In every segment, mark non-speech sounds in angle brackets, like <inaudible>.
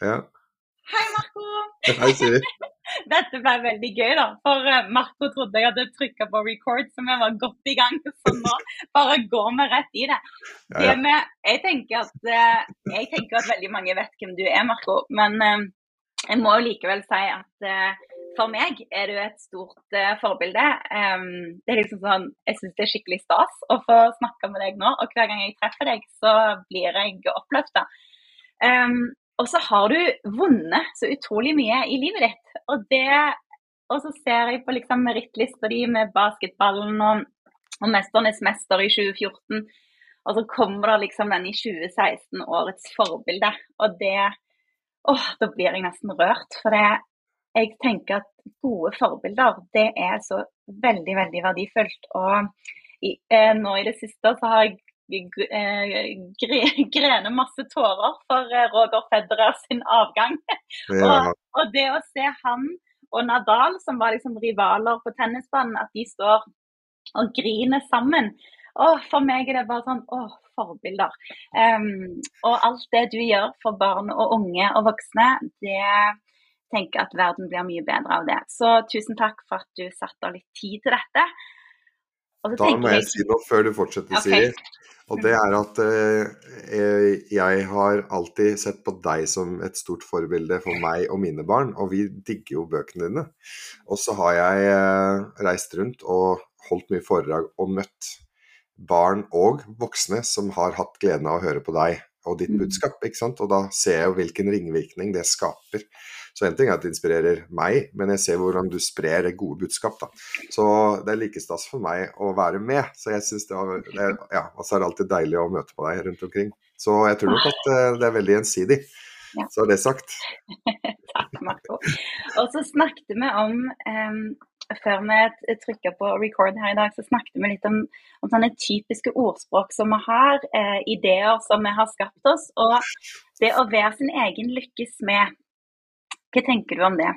Ja. Hei, Marco. <laughs> Hei, Siri. <laughs> Dette ble veldig gøy, da. For eh, Marco trodde jeg hadde trykka på record, så vi var godt i gang. <laughs> Så nå bare går vi rett i det. Ja, det ja. med, jeg, tenker at, eh, jeg tenker at veldig mange vet hvem du er, Marco. Men eh, jeg må jo likevel si at for meg er du et stort forbilde. Det er liksom sånn, Jeg syns det er skikkelig stas å få snakke med deg nå. Og hver gang jeg treffer deg, så blir jeg oppløfta. Um, og så har du vunnet så utrolig mye i livet ditt. Og, det, og så ser jeg på liksom merittlista di med basketballen og, og 'Mesternes mester' i 2014. Og så kommer det liksom den i 2016, årets forbilde. Og det Åh, da blir jeg nesten rørt. For det, jeg tenker at gode forbilder, det er så veldig, veldig verdifullt. Og i, eh, nå i det siste så har jeg eh, gre- <laughs> grene masse tårer for eh, Roger Federer sin avgang. <laughs> Ja. Og, og det å se han og Nadal, som var liksom rivaler på tennisbanen, at de står og griner sammen. Åh, for meg er det bare sånn åh, forbilder. Um, og alt det du gjør for barn og unge og voksne, det tenker at verden blir mye bedre av det. Så tusen takk for at du satte av litt tid til dette. Da må jeg si noe før du fortsetter, Ok. Siri. Og det er at eh, jeg har alltid sett på deg som et stort forbilde for meg og mine barn, og vi digger jo bøkene dine. Og så har jeg eh, reist rundt og holdt mye foredrag og møtt barn og voksne som har hatt gleden av å høre på deg og ditt Mm. budskap. ikke sant? Og da ser jeg jo hvilken ringvirkning det skaper. Så en ting er at det inspirerer meg, men jeg ser hvordan du sprer det gode budskap. da. Så det er like stas for meg å være med. Så jeg synes det var, det ja, altså er det alltid deilig å møte på deg rundt omkring. Så jeg tror nok at eh, det er veldig gjensidig. Så er det sagt. <laughs> Takk, Marco. Og så snakket vi om em, Før vi trykka på record her i dag, så snakket vi litt om, om sånne typiske ordspråk som vi har, eh, ideer som vi har skapt oss, og det å være sin egen lykkes med. Hva tenker du om det?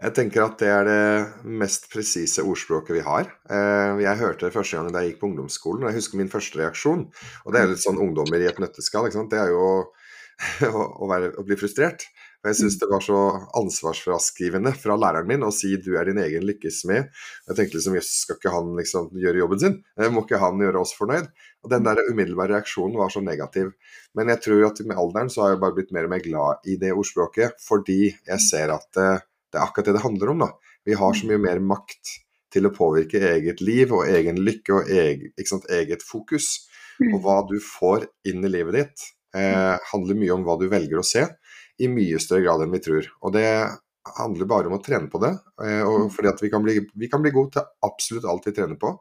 Jeg tenker at det er det mest presise ordspråket vi har. Eh, Jeg hørte det første gang da jeg gikk på ungdomsskolen, og jeg husker min første reaksjon. Og det er litt sånn ungdommer i et nøtteskall. ikke sant? Det er jo <laughs> å, være, å bli frustrert. Og jeg syns det var så ansvarsfraskrivende fra læreren min å si 'du er din egen lykkes med'. Jeg tenkte liksom jøss, skal ikke han liksom gjøre jobben sin? Eh, Må ikke han gjøre oss fornøyd? Og den der umiddelbare reaksjonen var så negativ. Men jeg tror at med alderen så har jeg bare blitt mer og mer glad i det ordspråket, fordi jeg ser at eh, det er akkurat det det handler om. da. Vi har så mye mer makt til å påvirke eget liv og egen lykke og eget, sant, eget fokus. Og hva du får inn i livet ditt, eh, handler mye om hva du velger å se, i mye større grad enn vi tror. Og det handler bare om å trene på det. Eh, og fordi at vi kan, bli, vi kan bli gode til absolutt alt vi trener på.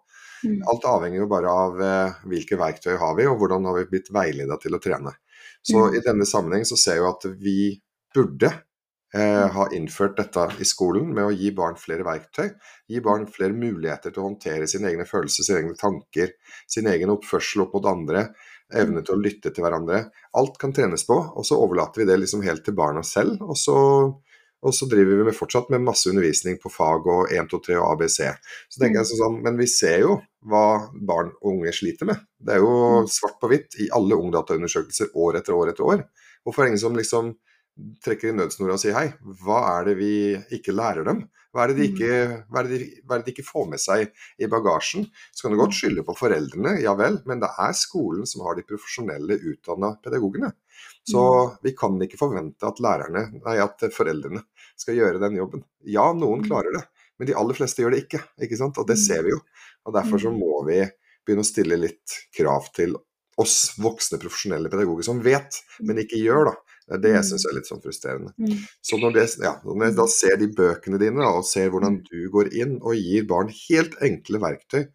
Mm. Alt avhenger jo bare av eh, hvilke verktøy har vi, og hvordan har vi blitt veileda til å trene. Så Mm. i denne sammenheng så ser jeg at vi burde eh, ha innført dette i skolen med å gi barn flere verktøy. Gi barn flere muligheter til å håndtere sine egne følelser, sine egne tanker, sin egen oppførsel opp mot andre. Evne til å lytte til hverandre. Alt kan trenes på, og så overlater vi det liksom helt til barna selv. Og så, og så driver vi med fortsatt med masse undervisning på fag og 1, 2, 3 og ABC. Så tenker jeg sånn, Men vi ser jo hva barn og unge sliter med. Det er jo svart på hvitt i alle ungdataundersøkelser år etter år etter år. Hvorfor er det ingen som liksom trekker i nødsnora og sier hei, hva er det vi ikke lærer dem? Hva er, det de ikke, hva, er det de, hva er det de ikke får med seg i bagasjen? Så kan du godt skylde på foreldrene, ja vel, men det er skolen som har de profesjonelle utdanna pedagogene. Så vi kan ikke forvente at lærerne, nei, at foreldrene skal gjøre den jobben. Ja, noen klarer det, men de aller fleste gjør det ikke. ikke sant? Og det ser vi jo. Og Derfor så må vi begynne å stille litt krav til oss voksne profesjonelle pedagoger som vet, men ikke gjør. da. Det er det jeg syns er litt sånn frustrerende. Mm. Så når, det, ja, når jeg da ser de bøkene dine, da, og ser hvordan du går inn og gir barn helt enkle verktøy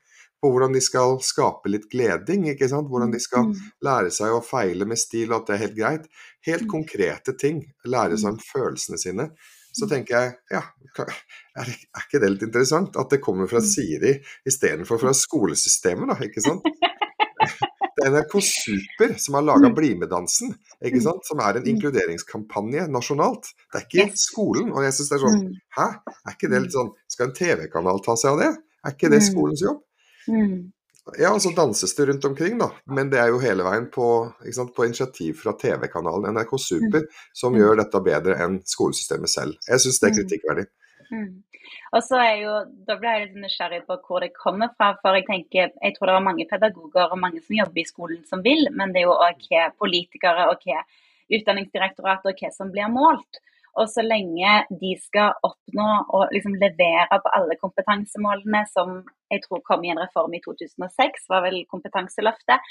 på hvordan de skal skape litt gleding, ikke sant? hvordan de skal Mm. lære seg å feile med stil, og at det er helt greit. Helt Mm. konkrete ting. Lære seg om følelsene sine. Så tenker jeg, ja, er ikke det litt interessant? At det kommer fra Siri istedenfor fra skolesystemet, da, ikke sant? <laughs> Det er NRK Super som har laga Bli med-dansen, som er en inkluderingskampanje nasjonalt. Det er ikke skolen. Og jeg syns det er sånn Mm. Hæ? Er ikke det litt sånn Skal en TV-kanal ta seg av det? Er ikke det Mm. skolens jobb? Ja, Ja, så danses det rundt omkring, da. Men det er jo hele veien på, sant, på initiativ fra TV-kanalen NRK Super som Mm. gjør dette bedre enn skolesystemet selv. Jeg syns det er Mm. kritikkverdig. Mm. Og så er jo, Da ble jeg litt nysgjerrig på hvor det kommer fra. for Jeg tenker, jeg tror det er mange pedagoger og mange som jobber i skolen som vil, men det er jo òg hva politikere og hva Utdanningsdirektoratet og hva som blir målt. Og så lenge de skal oppnå og liksom levere på alle kompetansemålene som jeg tror kom i en reform i 2006, var vel Kompetanseløftet,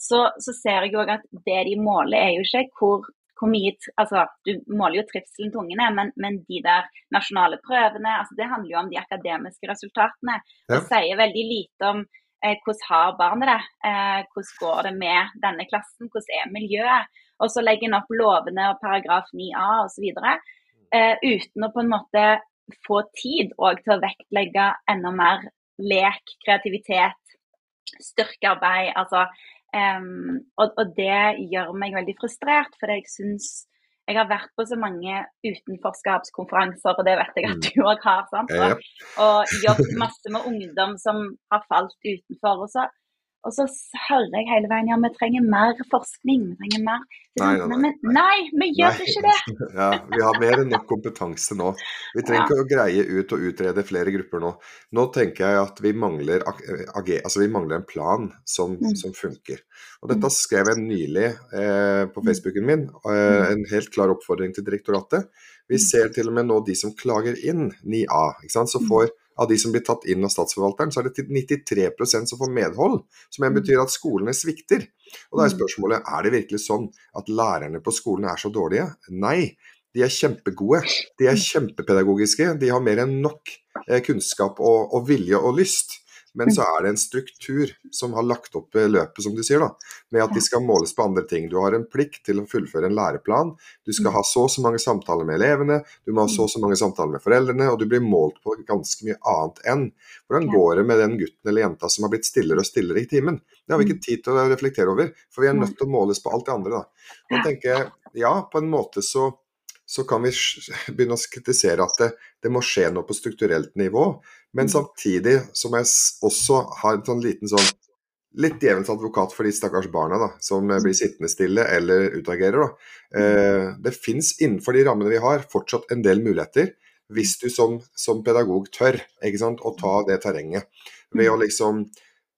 så, så ser jeg òg at det de måler er jo ikke hvor, hvor mye Altså, du måler jo trivselen til ungene, men, men de der nasjonale prøvene, altså det handler jo om de akademiske resultatene. Ja. Og sier veldig lite om eh, hvordan har barnet det, eh, hvordan går det med denne klassen, hvordan er miljøet. Og så legger en opp lovene og paragraf 9a osv. Eh, uten å på en måte få tid òg til å vektlegge enda mer lek, kreativitet, styrkearbeid. Altså, em, og, og det gjør meg veldig frustrert, for jeg syns jeg har vært på så mange utenforskapskonferanser, og det vet jeg at du òg har. sant? Og, og jobbet masse med ungdom som har falt utenfor. Og så, og så hører jeg hele veien ja, vi trenger mer forskning. vi trenger mer. Nei, nei, nei. Nei, vi gjør ikke det. <laughs> Ja, vi har mer enn nok kompetanse nå. Vi trenger ikke å greie ut og utrede flere grupper nå. Nå tenker jeg at vi mangler, altså vi mangler en plan som, Mm. som funker. Og dette skrev jeg nylig eh, på Facebooken min. Eh, en helt klar oppfordring til direktoratet. Vi Mm. ser til og med nå de som klager inn 9A. Ikke sant? Så Mm. får av de som blir tatt inn av statsforvalteren, så er det 93% som får medhold. Som igjen Mm. betyr at skolene svikter. Og da er Mm. spørsmålet er det virkelig sånn at lærerne på skolen er så dårlige? Nei. De er kjempegode. De er kjempepedagogiske. De har mer enn nok eh, kunnskap og, og vilje og lyst. Men så er det en struktur som har lagt opp løpet, som du sier, da, med at de skal måles på andre ting. Du har en plikt til å fullføre en læreplan. Du skal ha så og så mange samtaler med elevene, du må ha så og så mange samtaler med foreldrene, og du blir målt på ganske mye annet enn hvordan går det med den gutten eller jenta som har blitt stillere og stillere i timen. Det har vi ikke tid til å reflektere over, for vi er nødt til å måles på alt det andre. da. Nå tenker jeg, ja, på en måte så så kan vi <laughs> begynne å kritisere at det, det må skje noe på strukturelt nivå. Men Mm. samtidig som jeg også har en sånn liten sånn litt djevelens advokat for de stakkars barna da, som eh, blir sittende stille eller utagerer. Da. Eh, det fins innenfor de rammene vi har fortsatt en del muligheter, hvis du som, som pedagog tør ikke sant, å ta det terrenget. Ved å liksom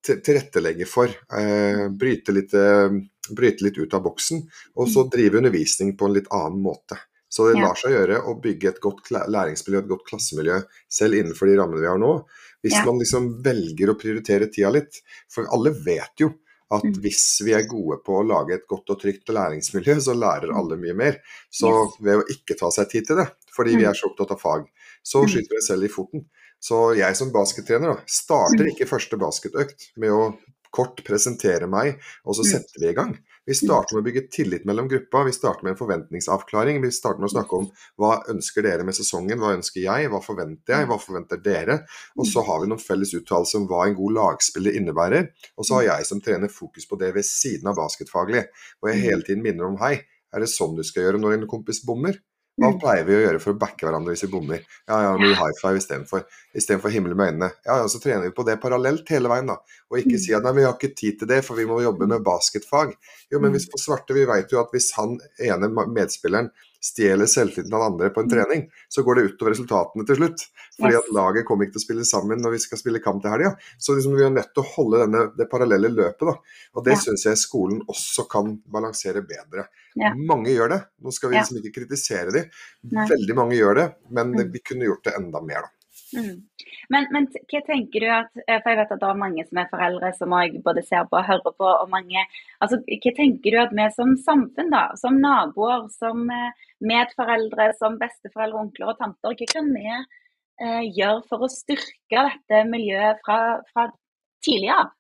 tilrettelegge for, eh, bryte, litt, eh, bryte litt ut av boksen, og så drive undervisning på en litt annen måte. Så det lar seg gjøre å bygge et godt læringsmiljø, et godt klassemiljø, selv innenfor de rammene vi har nå. Hvis Ja. man liksom velger å prioritere tida litt. For alle vet jo at Mm. hvis vi er gode på å lage et godt og trygt læringsmiljø, så lærer alle mye mer. Så ved å ikke ta seg tid til det, fordi vi Mm. er så opptatt av fag, så Mm. skyter vi selv i foten. Så jeg som baskettrener da, starter ikke første basketøkt med å kort presentere meg, og så setter vi i gang. Vi starter med å bygge tillit mellom gruppa, vi starter med en forventningsavklaring. Vi starter med å snakke om hva ønsker dere med sesongen, hva ønsker jeg, hva forventer jeg, hva forventer dere? Og så har vi noen felles uttalelser om hva en god lagspiller innebærer. Og så har jeg som trener fokus på det ved siden av basketfaglig. Og jeg hele tiden minner om hei, er det sånn du skal gjøre når en kompis bommer? Hva pleier vi å gjøre for å backe hverandre hvis vi bommer? Ja, ja, mye high five istedenfor. Istedenfor himmel med øynene. Ja, ja, så trener vi på det parallelt hele veien, da. Og ikke si at nei, vi har ikke tid til det, for vi må jobbe med basketfag. Jo, men Mm. hvis på svarte, vi vet jo at hvis han ene medspilleren stjeler selvtilliten av andre på en Mm. trening, så går det utover resultatene til slutt. Fordi at laget kommer ikke til å spille sammen når vi skal spille kamp til helga. Så liksom vi er nødt til å holde denne, det parallelle løpet, da. Og det Ja. syns jeg skolen også kan balansere bedre. Ja. Mange gjør det. Nå skal vi liksom ikke kritisere de. Veldig mange gjør det, men Mm. vi kunne gjort det enda mer, da. Mm. Men, men hva tenker du at eh, For jeg vet at det er mange som er foreldre som jeg både ser på og hører på. og mange, altså Hva tenker du at vi som samfunn, da, som naboer, som eh, medforeldre, som besteforeldre, onkler og tanter, hva kan vi eh, gjøre for å styrke dette miljøet fra, fra tidlig av?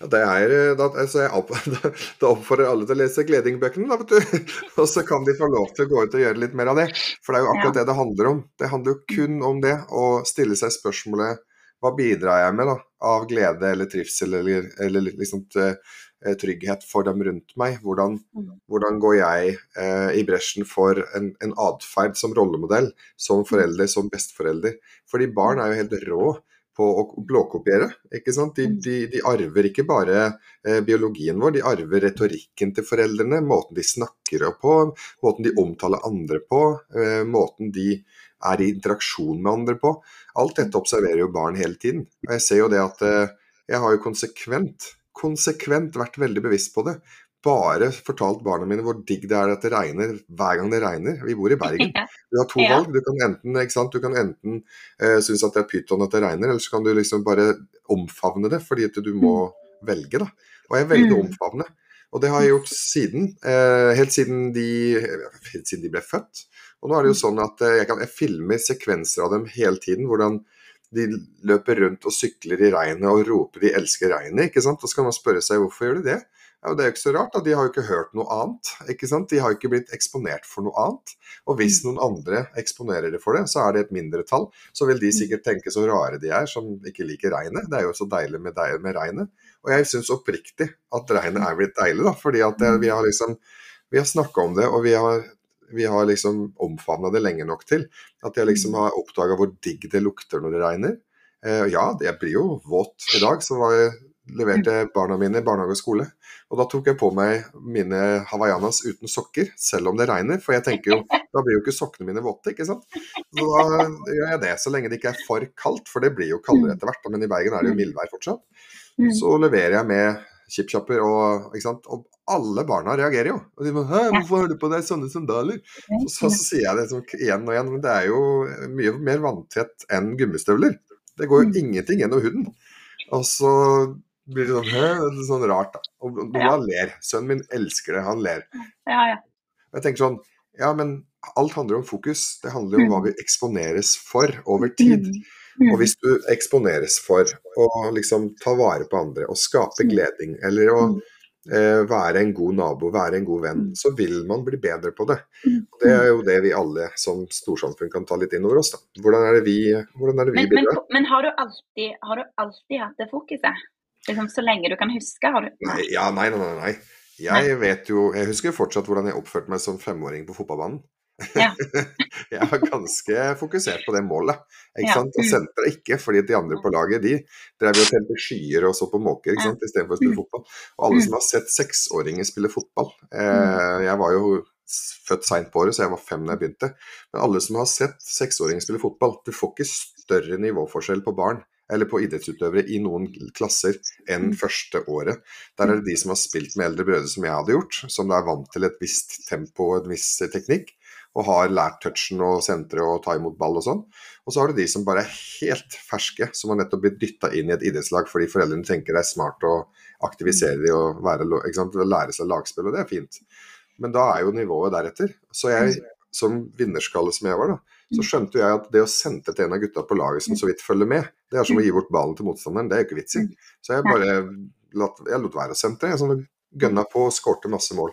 Ja, det er, eh, da, altså jeg opp, <laughs> da oppfordrer alle til å lese Gleding-bøkene, da, vet du. <laughs> Og så kan de få lov til å gå ut og gjøre litt mer av det. For det er jo akkurat det det handler om. Det handler jo kun om det. Å stille seg spørsmålet hva bidrar jeg med da, av glede eller trivsel eller, eller liksom eh, trygghet for dem rundt meg? Hvordan, Mm. hvordan går jeg eh, i bresjen for en, en atferd som rollemodell, som forelder, som besteforelder? Fordi barn er jo helt rå på å blåkopiere. ikke sant? De, de, de arver ikke bare eh, biologien vår, de arver retorikken til foreldrene, måten de snakker på, måten de omtaler andre på, eh, måten de er i interaksjon med andre på. Alt dette observerer jo barn hele tiden. Og jeg ser jo det at eh, jeg har jo konsekvent, konsekvent vært veldig bevisst på det bare fortalt barna mine hvor digg det er at det regner hver gang det regner. Vi bor i Bergen. <laughs> Du har to ja. valg. Du kan enten, du kan enten uh, synes at det er pyton at det regner, eller så kan du liksom bare omfavne det, fordi at du må mm. velge, da. Og jeg velger å mm. omfavne. Og det har jeg gjort siden. Uh, helt siden de, helt siden de ble født. Og nå er det jo mm. sånn at uh, jeg, kan, jeg filmer sekvenser av dem hele tiden. hvordan de løper rundt og sykler i regnet og roper de elsker regnet. ikke sant? Og så kan man spørre seg hvorfor gjør de det? Ja, Det er jo ikke så rart, da. de har jo ikke hørt noe annet. ikke sant? De har jo ikke blitt eksponert for noe annet. Og hvis mm. noen andre eksponerer det for det, så er det et mindretall. Så vil de mm. sikkert tenke så rare de er som ikke liker regnet. Det er jo så deilig med, med regnet. Og jeg syns oppriktig at regnet er blitt deilig, da. Fordi at det, mm. vi har liksom Vi har snakka om det, og vi har vi har liksom omfavna det lenge nok til at jeg liksom har oppdaga hvor digg det lukter når det regner. Eh, ja, jeg blir jo våt i dag, så var jeg leverte barna mine i barnehage og skole. Og da tok jeg på meg mine hawaiianas uten sokker, selv om det regner. For jeg tenker jo, da blir jo ikke sokkene mine våte, ikke sant. Så da gjør jeg det, så lenge det ikke er for kaldt. For det blir jo kaldere etter hvert, men i Bergen er det jo mildvær fortsatt. Så leverer jeg med chipchopper og ikke sant. Og alle barna reagerer jo. Og de må, Hæ, hvorfor har du på deg sånne sandaler? Så, så, så sier jeg det sånn igjen og igjen, men det er jo mye mer vanntett enn gummistøvler. Det går jo ingenting gjennom huden. Og så blir det sånn Hø? Det er sånn rart, da. Og Noah ja. ler. Sønnen min elsker det, han ler. Ja, ja. Jeg tenker sånn Ja, men alt handler om fokus. Det handler om hva mm. vi eksponeres for over tid. Mm. Og hvis du eksponeres for å liksom ta vare på andre og skape mm. gleding, eller å eh, være en god nabo, være en god venn, så vil man bli bedre på det. Og det er jo det vi alle som storsamfunn kan ta litt inn over oss. da. Hvordan er det vi, hvordan er det vi men, bidrar? Men, men har, du alltid, har du alltid hatt det fokuset? Liksom, så lenge du kan huske? Har du Nei, ja, nei, nei, nei. Jeg nei. vet jo Jeg husker fortsatt hvordan jeg oppførte meg som femåring på fotballbanen. Ja. <laughs> jeg var ganske fokusert på det målet. Ikke ja. sant? Og sentra ikke, fordi de andre på laget de drev og telte skyer og så på måker ikke sant? istedenfor å spille mm. fotball. Og alle mm. som har sett seksåringer spille fotball eh, Jeg var jo født seint på året, så jeg var fem da jeg begynte. Men alle som har sett seksåringer spille fotball, du får ikke større nivåforskjell på barn eller på idrettsutøvere i noen klasser enn mm. første året. Der er det de som har spilt med eldre brødre, som jeg hadde gjort, som er vant til et visst tempo og en viss teknikk, og har lært touchen og sentre og ta imot ball og sånn. Og så har du de som bare er helt ferske, som har nettopp blitt dytta inn i et idrettslag fordi foreldrene tenker det er smart å aktivisere de og være, sant, lære seg lagspill, og det er fint. Men da er jo nivået deretter. Så jeg, mm. som vinnerskalle som jeg var, da, så skjønte jeg at det å sende til en av gutta på laget som så vidt følger med, det er som å gi bort ballen til motstanderen. Det er jo ikke vits i. Så jeg bare lot, jeg lot være å sende Jeg sånn, gønna på og skårte masse mål.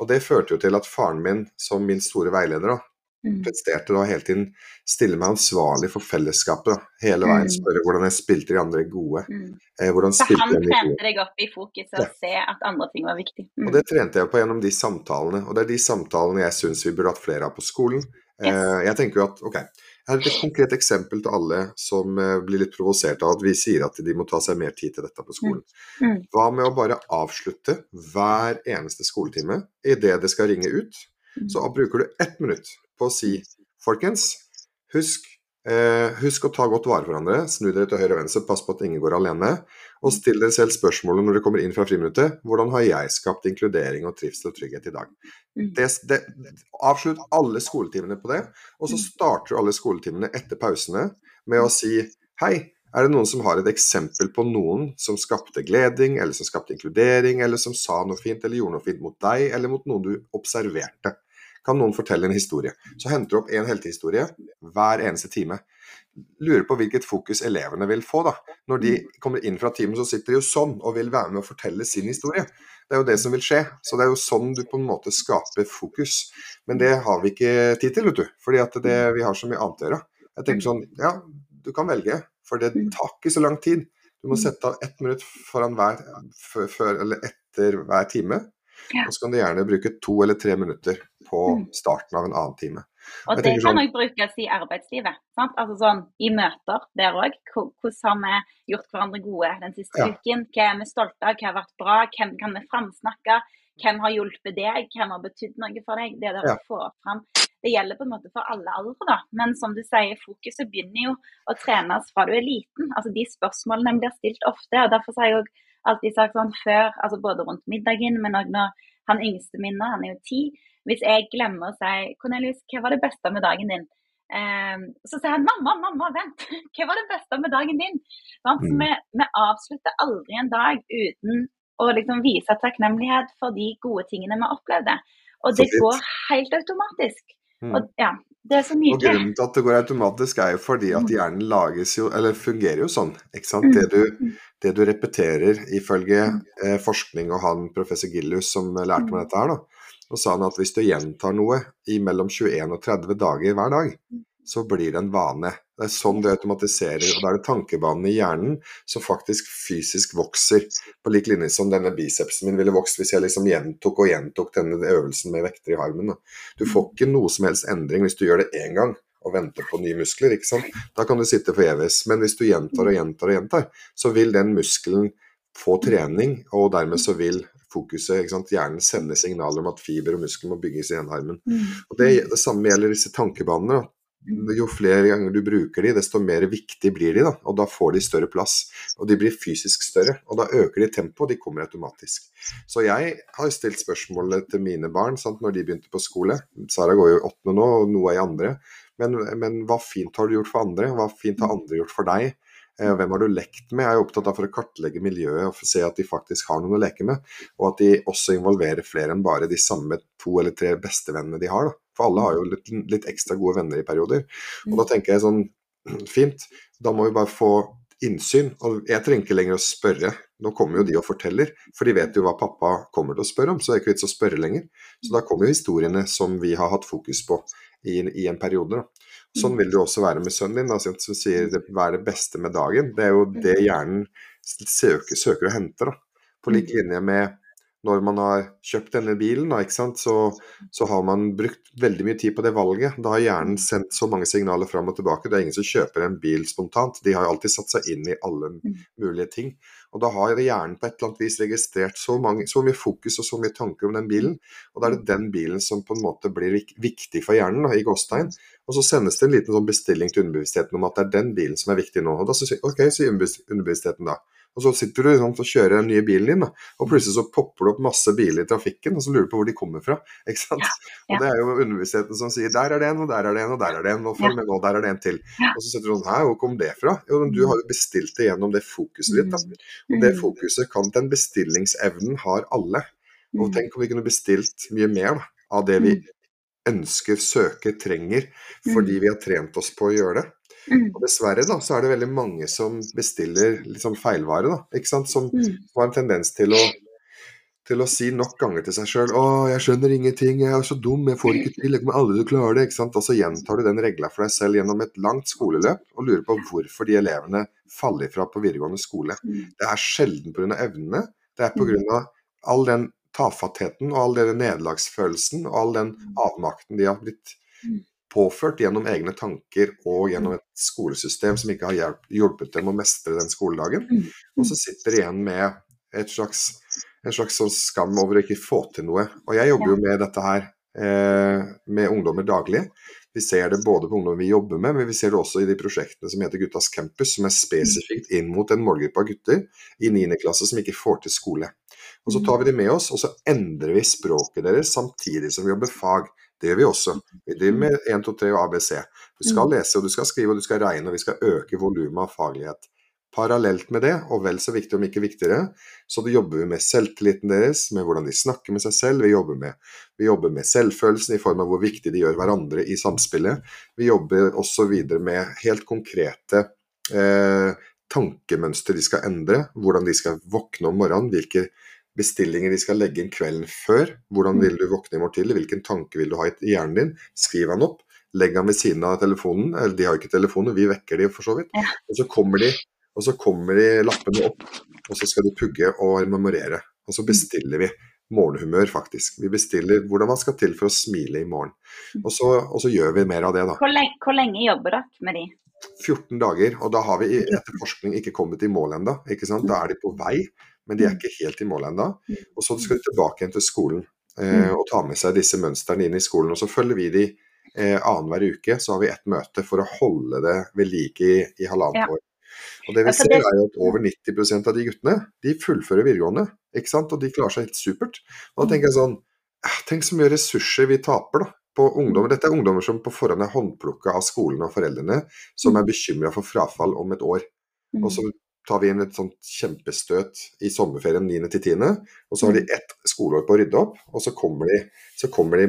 Og det førte jo til at faren min, som min store veileder, da, mm. presterte da hele tiden stille meg ansvarlig for fellesskapet. Da. Hele veien mm. spørre hvordan jeg spilte de andre gode. Mm. Eh, så han trente deg opp i fokus og ja. se at andre ting var viktig. Mm. Og det trente jeg på gjennom de samtalene. Og det er de samtalene jeg syns vi burde hatt flere av på skolen. Eh, jeg tenker jo at ok, jeg har et konkret eksempel til alle som eh, blir litt provosert av at vi sier at de må ta seg mer tid til dette på skolen. Mm. Mm. Hva med å bare avslutte hver eneste skoletime idet det skal ringe ut? Mm. Så bruker du ett minutt på å si folkens, husk Eh, husk å ta godt vare på hverandre, snu dere til høyre og venstre, pass på at ingen går alene. Og still dere selv spørsmålet når dere kommer inn fra friminuttet hvordan har jeg skapt inkludering og trivsel og trygghet i dag? Mm. Det, det, avslutt alle skoletimene på det, og så mm. starter du alle skoletimene etter pausene med å si hei, er det noen som har et eksempel på noen som skapte gleding, eller som skapte inkludering, eller som sa noe fint eller gjorde noe fint mot deg, eller mot noen du observerte? Kan noen fortelle en historie. Så henter du opp en heltehistorie hver eneste time. Lurer på hvilket fokus elevene vil få. da. Når de kommer inn fra timen, så sitter de jo sånn og vil være med å fortelle sin historie. Det er jo det som vil skje. Så det er jo sånn du på en måte skaper fokus. Men det har vi ikke tid til, vet du. Fordi at det, vi har så mye annet å gjøre. Jeg tenker sånn, ja, du kan velge, for det tar ikke så lang tid. Du må sette av ett minutt foran hver, før, eller etter hver time. Og så kan du gjerne bruke to eller tre minutter på starten av en annen time. Og det kan òg sånn, brukes i arbeidslivet. Sant? Altså sånn i møter der òg. Hvordan har vi gjort hverandre gode den siste ja. uken? Hva er vi stolte av? Hva har vært bra? Hvem kan vi framsnakke? Hvem har hjulpet deg? Hvem har betydd noe for deg? Det der ja. å få fram det gjelder på en måte for alle aldre, da. Men som du sier, fokuset begynner jo å trenes fra du er liten. Altså De spørsmålene blir stilt ofte. og Derfor har jeg òg alltid sagt sånn før, altså både rundt middagen, men òg når han yngste min han er jo ti. Hvis jeg glemmer å si 'Cornelius, hva var det beste med dagen din?' Um, så sier han 'mamma, mamma, vent, <laughs> hva var det beste med dagen din?' Sånn, så vi, vi, avslutter aldri en dag uten å liksom vise takknemlighet for de gode tingene vi opplevde. Og det går helt automatisk. Mm. Og, ja, det er så nydelig. Og Grunnen til at det går automatisk, er jo fordi at mm. hjernen lages jo, eller fungerer jo sånn. ikke sant? Det du, mm. det du repeterer ifølge eh, forskning, og han professor Gillius som lærte meg dette her, da, så sa han at hvis du gjentar noe i mellom 21 og 30 dager hver dag, så blir det en vane. Det er sånn det automatiserer. Og da er det tankebanene i hjernen som faktisk fysisk vokser, på lik linje som denne bicepsen min ville vokst hvis jeg liksom gjentok og gjentok denne øvelsen med vekter i harmen. Du får ikke noe som helst endring hvis du gjør det én gang og venter på nye muskler. ikke sant? Da kan du sitte forgjeves. Men hvis du gjentar og gjentar og gjentar, så vil den muskelen få trening, og dermed så vil fokuset, hjernen sende signaler om at fiber og muskel må bygges i den armen. Mm. Og det, det samme gjelder disse tankebanene. Jo flere ganger du bruker de, desto mer viktig blir de. da, og Da får de større plass. Og de blir fysisk større. Og da øker de tempoet, de kommer automatisk. Så jeg har stilt spørsmålet til mine barn sant, når de begynte på skole. Sara går jo i åttende nå, og noe er i andre. Men, men, hva fint har du gjort for andre? Hva fint har andre gjort for deg? Eh, hvem har du lekt med? Jeg er opptatt av for å kartlegge miljøet og se at de faktisk har noen å leke med. Og at de også involverer flere enn bare de samme to eller tre bestevennene de har. da. For alle har jo litt, litt, ekstra gode venner i perioder. Og da mm. tenker jeg sånn <clears throat> Fint, da må vi bare få innsyn. Og jeg trenger ikke lenger å spørre. Nå kommer jo de og forteller, for de vet jo hva pappa kommer til å spørre om. Så det er ikke vits å spørre lenger. Så da kommer jo historiene som vi har hatt fokus på i, i en periode. Da. Sånn vil det også være med sønnen din, da, som sier hva er det beste med dagen. Det er jo det hjernen søker, søker å hente. da. På lik linje med når man har kjøpt denne bilen, da, så, så, har man brukt veldig mye tid på det valget. Da har hjernen sendt så mange signaler fram og tilbake. Det er ingen som kjøper en bil spontant. De har alltid satt seg inn i alle mm. mulige ting. Og da har hjernen på et eller annet vis registrert så, mange, så mye fokus og så mye tanker om den bilen. Og da er det den bilen som på en måte blir viktig for hjernen, da, i gåstein. Og så sendes det en liten sånn bestilling til underbevisstheten om at det er den bilen som er viktig nå. Og da sier ok, sier underbevisstheten da. Og så sitter du liksom, og kjører den nye bilen din, da, og plutselig så popper det opp masse biler i trafikken, og så lurer du på hvor de kommer fra. <laughs> ikke sant? Ja, ja. Og det er jo underbevisstheten som sier der er det en, og der er det en, og der er det en, og følg med nå, der er det en til. Og så sitter du sånn her, hvor kom det fra? Jo, du har jo bestilt det gjennom det fokuset ditt. da. Og det mm. fokuset kan den bestillingsevnen har alle. Og mm. tenk om vi kunne bestilt mye mer da, av det vi mm. ønsker, søker, trenger, fordi vi har trent oss på å gjøre det. Mm. Og dessverre da, så er det veldig mange som bestiller liksom feilvare, da, ikke sant? Som, mm. har en tendens til å, til å si nok ganger til seg sjøl 'Å, jeg skjønner ingenting, jeg er så dum, jeg får ikke til, jeg kommer aldri til å klare det'. ikke sant? Og så gjentar du den regla for deg selv gjennom et langt skoleløp og lurer på hvorfor de elevene faller fra på videregående skole. Mm. Det er sjelden pga. evnene, det er pga. Mm. all den tafattheten og all den nederlagsfølelsen og all den avmakten de har blitt påført gjennom egne tanker og gjennom mm. et skolesystem som ikke har hjulpet dem å mestre den skoledagen. Mm. Og så sitter de igjen med et slags, en slags sånn skam over å ikke få til noe. Og jeg jobber jo med dette her eh, med ungdommer daglig. Vi ser det både på ungdommer vi jobber med, men vi ser det også i de prosjektene som heter Guttas campus, som er spesifikt inn mot en målgruppe av gutter i 9. klasse som ikke får til skole. Og Så tar vi de med oss, og så endrer vi språket deres samtidig som vi jobber fag. Det gjør vi også. Vi driver med 1, 2, 3 og ABC. Du skal mm. lese, og du skal skrive, og du skal regne, og vi skal øke volumet av faglighet. Parallelt med det, og vel så viktig om ikke viktigere, så det jobber vi med selvtilliten deres, med hvordan de snakker med seg selv. Vi jobber med, vi jobber med selvfølelsen i form av hvor viktig de gjør hverandre i samspillet. Vi jobber også videre med helt konkrete eh, tankemønster de skal endre, hvordan de skal våkne om morgenen, hvilke bestillinger de skal legge inn kvelden før. Hvordan vil du våkne i morgen tidlig? Hvilken tanke vil du ha i hjernen din? Skriv han opp. Legg han ved siden av telefonen. Eller de har jo ikke telefoner, vi vekker de for så vidt. Og så kommer de, og så kommer de lappene opp, og så skal de pugge og memorere. Og så bestiller vi morgenhumør, faktisk. Vi bestiller hvordan man skal til for å smile i morgen. Og så, og så gjør vi mer av det, da. Hvor lenge, hvor lenge jobber dere med de? 14 dager, og da har vi etter forskning ikke kommet i mål ennå. Da er de på vei, men de er ikke helt i mål ennå. Og så skal de tilbake igjen til skolen eh, og ta med seg disse mønstrene inn i skolen. Og så følger vi de eh, annenhver uke, så har vi ett møte for å holde det ved like i, i halvannet år. Og det vi ser er jo at over 90% av de guttene de fullfører videregående, ikke sant? og de klarer seg helt supert. Og da tenker jeg sånn Tenk så mye ressurser vi taper da, på ungdommer. Dette er ungdommer som på forhånd er håndplukka av skolen og foreldrene, som er bekymra for frafall om et år. Og så tar vi inn et sånt kjempestøt i sommerferien 9.-10., og så har de ett skoleår på å rydde opp, og så kommer de, så kommer de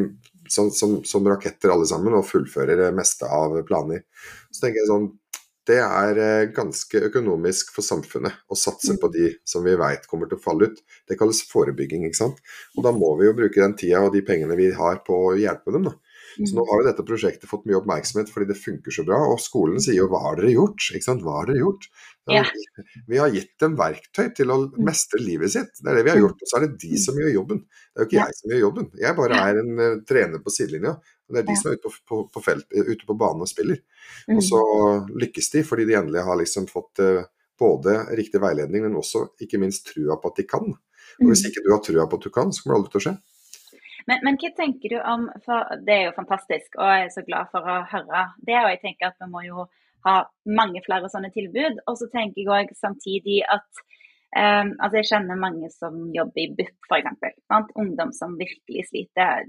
som, som, som, raketter alle sammen og fullfører det meste av planer. Så tenker jeg sånn det er eh, ganske økonomisk for samfunnet å satse på de som vi vet kommer til å falle ut. Det kalles forebygging. ikke sant? Og Da må vi jo bruke den tida og de pengene vi har på å hjelpe dem. da. Så nå har jo dette prosjektet fått mye oppmerksomhet fordi det funker så bra. Og skolen sier jo 'hva har dere gjort'? Ikke sant? Hva har dere gjort? Ja. Vi har gitt dem verktøy til å mestre livet sitt. Det er det vi har gjort. Og så er det de som gjør jobben. Det er jo ikke jeg som gjør jobben. Jeg bare er en uh, trener på sidelinja. Og det er de som er ute på, på, på, felt, ute på banen og spiller. Og så lykkes de fordi de endelig har liksom fått uh, både riktig veiledning, men også ikke minst trua på at de kan. Og hvis ikke du har trua på at du kan, så kommer det aldri til å skje. Men, men, hva tenker du om for Det er jo fantastisk, og jeg er så glad for å høre det. Og jeg tenker at vi må jo ha mange flere sånne tilbud. Og så tenker jeg òg samtidig at um, altså jeg kjenner mange som jobber i BUP f.eks. Ungdom som virkelig sliter.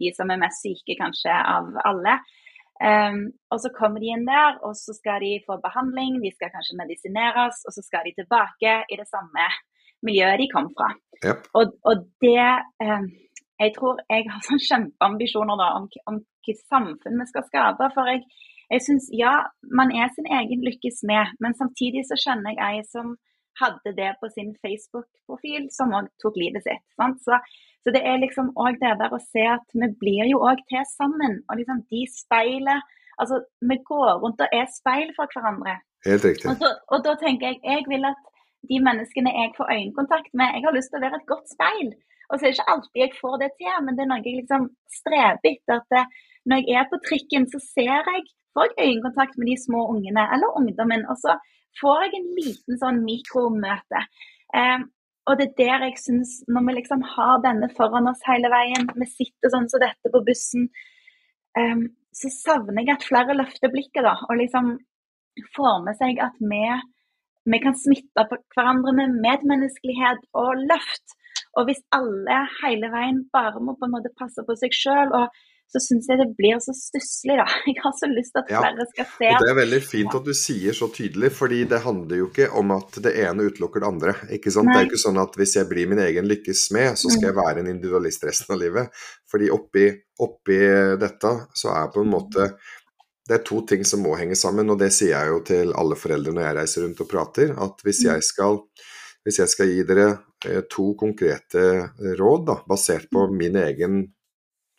De som er mest syke kanskje av alle. Um, og så kommer de inn der, og så skal de få behandling, de skal kanskje medisineres, og så skal de tilbake i det samme miljøet de kom fra. Yep. Og, og, det um, jeg tror jeg har sånn kjempeambisjoner da, om, om hvilket samfunn vi skal skape. For jeg, jeg syns ja, man er sin egen lykkes med, men samtidig så kjenner jeg ei som hadde det på sin Facebook-profil, som òg tok livet sitt. Så, så, det er liksom òg det der å se at vi blir jo òg til sammen. Og liksom de speiler Altså, vi går rundt og er speil for hverandre. Helt riktig. Og, så, og da tenker jeg jeg vil at de menneskene jeg får øyekontakt med, jeg har lyst til å være et godt speil. Og så er det ikke alltid jeg får det til, men det er noe jeg liksom streber etter. at Når jeg er på trikken, så ser jeg, får jeg øyekontakt med de små ungene eller ungdommen. Og så får jeg en liten sånn mikromøte. Um, og det er der jeg syns, når vi liksom har denne foran oss hele veien, vi sitter sånn som dette på bussen, um, så savner jeg at flere løfter blikket, da. Og liksom får med seg at vi, vi kan smitte på hverandre med medmenneskelighet og løft. Og hvis alle hele veien bare må på en måte passe på seg sjøl, så syns jeg det blir så stusslig, da. <laughs> Jeg har så lyst til at flere skal se Og Det er veldig fint at du sier så tydelig, fordi det handler jo ikke om at det ene utelukker det andre. ikke sant? Nei. Det er jo ikke sånn at hvis jeg blir min egen lykkes med, så skal jeg mm. være en individualist resten av livet. Fordi oppi, oppi dette så er på en måte det er to ting som må henge sammen, og det sier jeg jo til alle foreldre når jeg reiser rundt og prater, at hvis mm. jeg skal hvis jeg skal gi dere to konkrete eh, råd da, basert på mm. min egen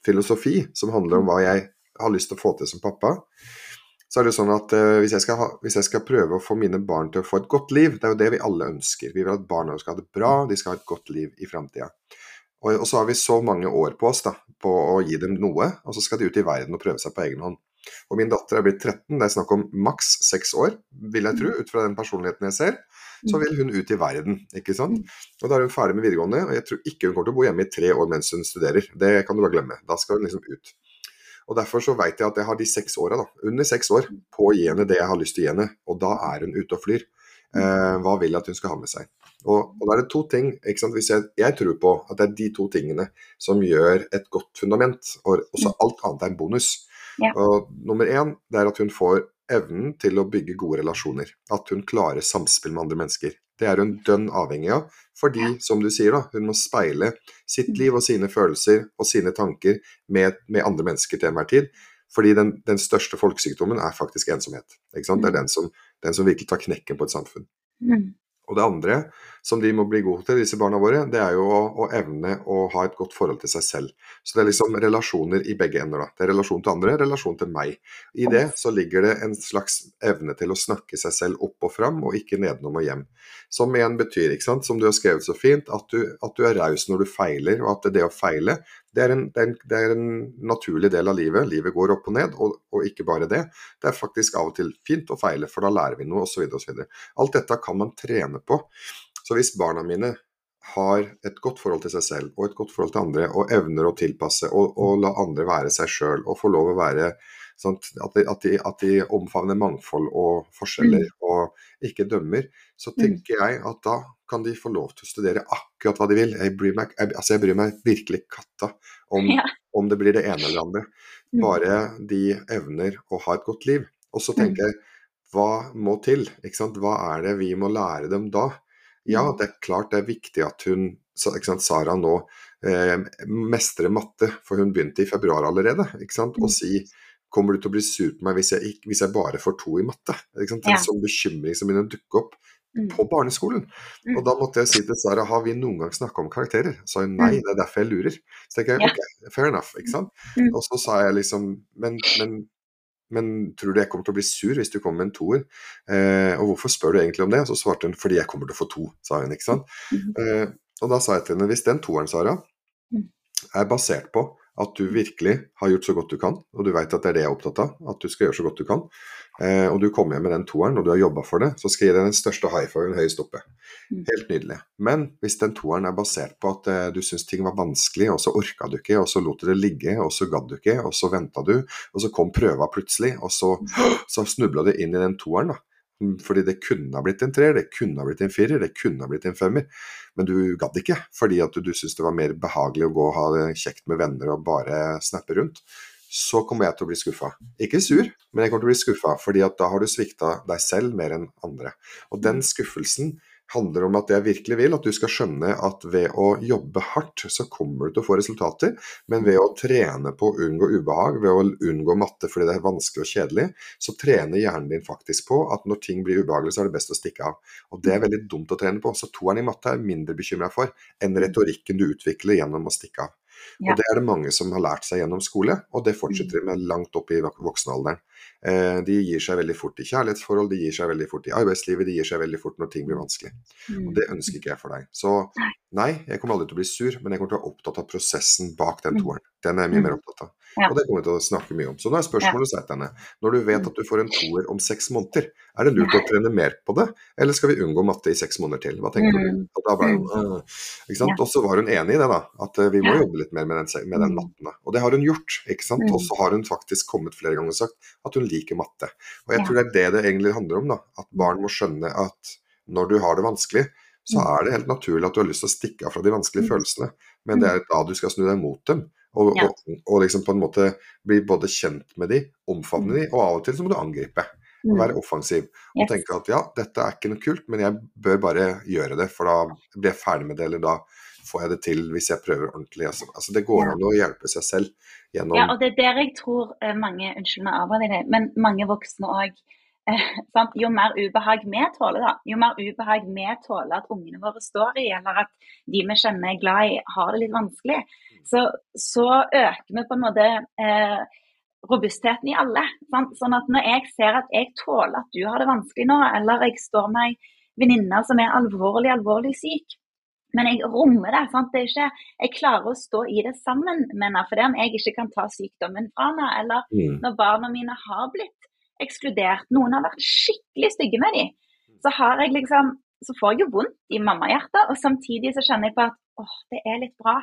filosofi, som handler om hva jeg har lyst til å få til som pappa, så er det sånn at uh, hvis, jeg ha, hvis, jeg skal prøve å få mine barn til å få et godt liv, det er jo det vi alle ønsker. Vi vil at barna skal ha det bra, de skal ha et godt liv i framtida. Og, og, så har vi så mange år på oss da, på å gi dem noe, og så skal de ut i verden og prøve seg på egen hånd. Og min datter er blitt 13, det er snakk om maks seks år, vil jeg tro, ut fra den personligheten jeg ser så vil hun ut i verden. ikke sant? Og Da er hun ferdig med videregående, og jeg tror ikke hun kommer til å bo hjemme i tre år mens hun studerer. Det kan du bare glemme. Da skal hun liksom ut. Og Derfor så vet jeg at jeg har de seks åra, under seks år, på å gi henne det jeg har lyst til å gi henne. Og da er hun ute og flyr. Eh, hva vil jeg at hun skal ha med seg? Og, og da er det to ting ikke jeg, jeg, tror på at det er de to tingene som gjør et godt fundament. Og også alt annet er en bonus. Ja. Og Nummer én det er at hun får evnen til å bygge gode relasjoner. At hun klarer samspill med andre mennesker. Det er hun dønn avhengig av, fordi, som du sier, da, hun må speile sitt mm. liv og sine følelser og sine tanker med, med andre mennesker til enhver tid. Fordi den, den, største folkesykdommen er faktisk ensomhet. Det er mm. den som, den som virkelig tar knekken på et samfunn. Mm. Og det andre som de må bli gode til, disse barna våre, det er jo å, å, evne å ha et godt forhold til seg selv. Så det er liksom relasjoner i begge ender. da. Det er relasjon til andre, relasjon til meg. I det så ligger det en slags evne til å snakke seg selv opp og fram, og ikke nedenom og hjem. Som igjen betyr, ikke sant, som du har skrevet så fint, at du, at du er raus når du feiler, og at det å feile det er, en, det, er en, det er, en, naturlig del av livet. Livet går opp og ned, og, og, ikke bare det. Det er faktisk av og til fint å feile, for da lærer vi noe, osv. osv. Alt dette kan man trene på. Så hvis barna mine har et godt forhold til seg selv og et godt forhold til andre, og evner å tilpasse og, og la andre være seg sjøl og få lov å være at, de, at, de, at, de, omfavner mangfold og forskjeller mm. og ikke dømmer, så mm. tenker jeg at da kan de få lov til å studere akkurat hva de vil. Jeg bryr meg, jeg, altså jeg bryr meg virkelig katta om, ja. om, det blir det ene eller andre. Mm. Bare de evner å ha et godt liv. Og så tenker jeg, hva må til? Hva er det vi må lære dem da? Ja, mm. det er klart det er viktig at hun, sant, Sara nå eh, mestrer matte, for hun begynte i februar allerede. ikke sant, Og mm. si kommer du til å bli sur på meg hvis jeg, hvis jeg bare får to i matte? Ikke sant? En ja. sånn bekymring som begynner å dukke opp mm. på barneskolen. Mm. Og da måtte jeg si til Sara har vi noen gang snakka om karakterer? Så sa hun nei, mm. det er derfor jeg lurer. Så tenker jeg ok, fair enough. ikke sant? Mm. Og så sa jeg liksom men, men men tror du jeg kommer til å bli sur hvis du kommer med en toer? Eh, og hvorfor spør du egentlig om det? Og Så svarte hun fordi jeg kommer til å få to, sa hun. ikke sant? Mm. Eh, og da sa jeg til henne hvis den toeren, Sara, er basert på at du virkelig har gjort så godt du kan, og du vet at det er det jeg er opptatt av, at du skal gjøre så godt du kan, eh, og du kommer hjem med den toeren og du har jobba for det, så skal jeg gi deg den største high fiven høyest oppe. Mm. Helt nydelig. Men hvis den toeren er basert på at eh, du syns ting var vanskelig, og så orka du ikke, og så lot du det ligge, og så gadd du ikke, og så venta du, og så kom prøva plutselig, og så, så snubla du inn i den toeren, da. Fordi det kunne ha blitt en treer, det kunne ha blitt en firer, det kunne ha blitt en femmer. Men du gadd ikke, fordi at du, du syntes det var mer behagelig å gå og ha det kjekt med venner og bare snappe rundt. Så kommer jeg til å bli skuffa. Ikke sur, men jeg kommer til å bli skuffa, fordi at da har du svikta deg selv mer enn andre. Og den skuffelsen handler om at jeg virkelig vil at du skal skjønne at ved å jobbe hardt, så kommer du til å få resultater. Men ved å trene på å unngå ubehag, ved å unngå matte fordi det er vanskelig og kjedelig, så trener hjernen din faktisk på at når ting blir ubehagelig, så er det best å stikke av. Og det er veldig dumt å trene på. Så toeren i matte er mindre bekymra for enn retorikken du utvikler gjennom å stikke av. Ja. Og det er det mange som har lært seg gjennom skole, og det fortsetter de med langt opp i voksenalderen. Eh, de gir seg veldig fort i kjærlighetsforhold, de gir seg veldig fort i arbeidslivet, de gir seg veldig fort når ting blir vanskelig. Og mm. det ønsker ikke jeg for deg. Så nei, jeg kommer aldri til å bli sur, men jeg kommer til å være opptatt av prosessen bak den mm. toeren. Den er jeg mye mer opptatt av. Ja. Og det kommer vi til å snakke mye om. Så nå er spørsmålet ja. til henne. Når du vet at du får en toer om seks måneder, er det lurt å trene mer på det, eller skal vi unngå matte i seks måneder til? Hva tenker mm. du? Og, da ble, uh, ja. og så var hun enig i det, da. At uh, vi må jobbe litt mer med den, med den mm. matten. Og det har hun gjort. ikke sant? Mm. Og så har hun faktisk kommet flere ganger og sagt at hun liker matte. Og jeg tror det er det det egentlig handler om. da, At barn må skjønne at når du har det vanskelig, så mm. er det helt naturlig at du har lyst til å stikke av fra de vanskelige følelsene. Men det er da du skal snu deg mot dem. Og, ja. og, og, liksom på en måte bli både kjent med de, omfavne de, og av og til så må du angripe. Og mm. være offensiv. Og yes. tenke at ja, dette er ikke noe kult, men jeg bør bare gjøre det, for da blir jeg ferdig med det, eller da får jeg det til hvis jeg prøver ordentlig. Altså, altså det går an å hjelpe seg selv gjennom Ja, og det er der jeg tror eh, mange Unnskyld meg avbryter men mange voksne òg eh, <laughs> Jo mer ubehag vi tåler, da, jo mer ubehag vi tåler at ungene våre står i, eller at de vi kjenner er glad i, har det litt vanskelig, så, så øker vi på en måte eh, robustheten i alle. Sant? Sånn at når jeg ser at jeg tåler at du har det vanskelig nå, eller jeg står med ei venninne som er alvorlig, alvorlig syk, men jeg rommer det. Sant? det er ikke, jeg klarer å stå i det sammen med henne fordi om jeg ikke kan ta sykdommen fra henne, eller mm. når barna mine har blitt ekskludert, noen har vært skikkelig stygge med dem, så har jeg liksom så får jeg jo vondt i mammahjertet, og samtidig så kjenner jeg på at åh, det er litt bra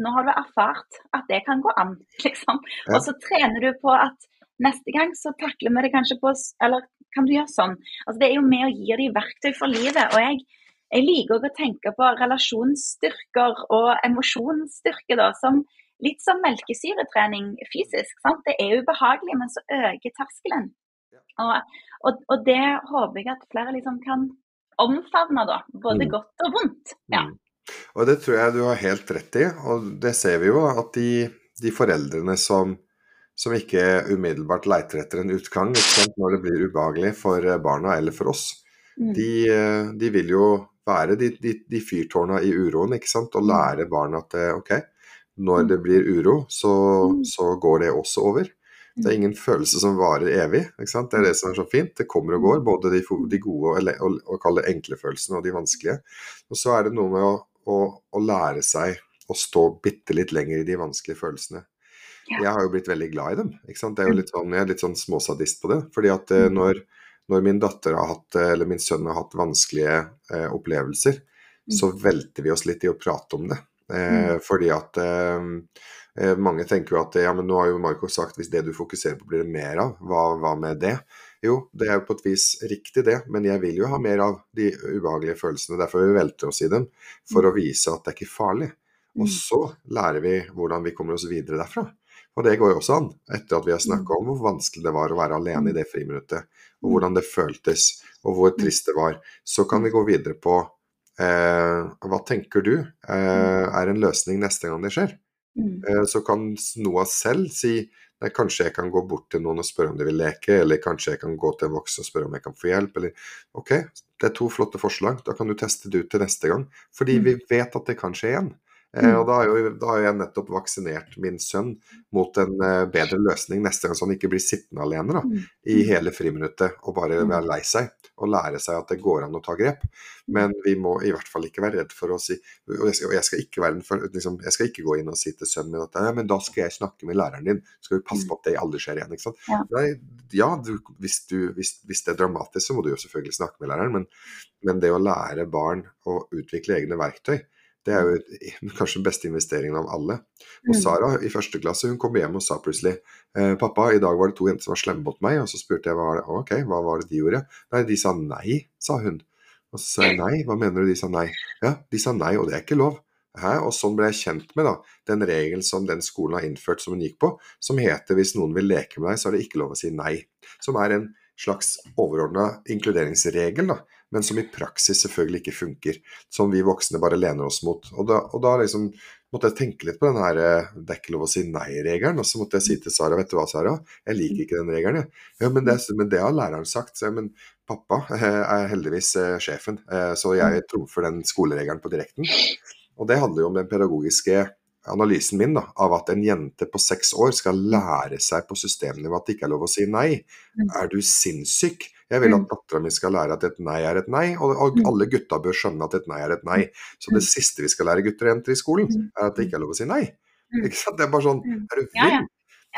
nå har du erfart at det kan gå an, <laughs> liksom. Ja. Og så trener du på at neste gang så takler vi det kanskje på Eller kan du gjøre sånn? Altså Det er jo med å gi dem verktøy for livet. Og jeg, jeg liker også å tenke på relasjonsstyrker og emosjonsstyrke da, som litt som melkesyretrening fysisk. Sant? Det er ubehagelig, men så øker terskelen. Og, og, og, det håper jeg at flere liksom kan omfavne, da. Både mm. godt og vondt. Ja. Mm. Og det tror jeg du har helt rett i, og det ser vi jo at de, de foreldrene som, som, ikke umiddelbart leiter etter en utgang når det blir ubehagelig for barna eller for oss, de, eh, de vil jo være de, de, de fyrtårna i uroen, ikke sant, og lære barna at eh, OK, når det blir uro, så, så går det også over. Det er ingen følelse som varer evig. sant? Det er det som er så fint. Det kommer og går, både de, de gode og, og, og enkle følelsene og de vanskelige. Og så er det noe med å, å, å lære seg å stå bitte litt lenger i de vanskelige følelsene. Jeg har jo blitt veldig glad i dem. ikke sant? Det er jo litt sånn, jeg er litt sånn småsadist på det. fordi at eh, når, når min datter har hatt, eller min sønn har hatt vanskelige eh, opplevelser, så velter vi oss litt i å prate om det. Eh, fordi at eh, eh, mange tenker jo at ja, men nå har jo Marco sagt hvis det du fokuserer på blir det mer av, hva, hva med det? Jo, det er jo på et vis riktig det, men jeg vil jo ha mer av de ubehagelige følelsene. Derfor vi velter oss i dem, for å vise at det er ikke farlig. Og så lærer vi hvordan vi kommer oss videre derfra. Og det går jo også an, etter at vi har snakka om hvor vanskelig det var å være alene i det friminuttet, og hvordan det føltes, og hvor trist det var. Så kan vi gå videre på eh, hva tenker du eh, er en løsning neste gang det skjer? Eh, så kan Noah selv si kanskje jeg kan gå bort til noen og spørre om de vil leke, eller kanskje jeg kan gå til en voksen og spørre om jeg kan få hjelp, eller OK, det er to flotte forslag, da kan du teste det ut til neste gang. Fordi vi vet at det kan skje igjen. Eh, og da har, jo, da har jeg nettopp vaksinert min sønn mot en eh, bedre løsning neste gang, så han ikke blir sittende alene da, i hele friminuttet og bare være lei seg. Og lære seg at det går an å ta grep. Men vi må i hvert fall ikke være redd for å si Og jeg skal, jeg skal, ikke, være, liksom, jeg skal ikke gå inn og si til sønnen min at ja, men da skal jeg snakke med læreren din, så skal vi passe på at det aldri skjer igjen. ikke sant? Ja, Nei, ja du, hvis, du, hvis, hvis, det er dramatisk, så må du jo selvfølgelig snakke med læreren, men, men det å lære barn å utvikle egne verktøy, det er jo kanskje den beste investeringen av alle. Og Sara i første klasse hun kom hjem og sa plutselig eh, 'Pappa, i dag var det to jenter som var slemme mot meg.' Og så spurte jeg hva, ok, hva var det de gjorde. Nei, de sa nei, sa hun. Og så sa jeg nei, hva mener du de sa nei? Ja, de sa nei, og det er ikke lov. Hæ? Og sånn ble jeg kjent med da, den regelen som den skolen har innført som hun gikk på, som heter hvis noen vil leke med deg, så er det ikke lov å si nei. Som er en slags overordna inkluderingsregel, da, men som i praksis selvfølgelig ikke funker. Som vi voksne bare lener oss mot. Og da, og da liksom måtte jeg tenke litt på den her eh, 'det er ikke lov å si nei'-regelen. Og så måtte jeg si til Sara vet du hva, Sara, jeg liker ikke den regelen. jeg. Ja, men det, men det har læreren sagt. Så, men pappa <laughs> er heldigvis eh, sjefen, eh, så jeg trumfer den skoleregelen på direkten. Og det handler jo om den pedagogiske analysen min da, av at en jente på seks år skal lære seg på systemnivå at det ikke er lov å si nei. Er du sinnssyk? Jeg vil at dattera mi skal lære at et nei er et nei, og, og alle gutta bør skjønne at et nei er et nei. Så det siste vi skal lære gutter og jenter i skolen, er at det ikke er lov å si nei. Ikke sant? Det er bare sånn Er du vill?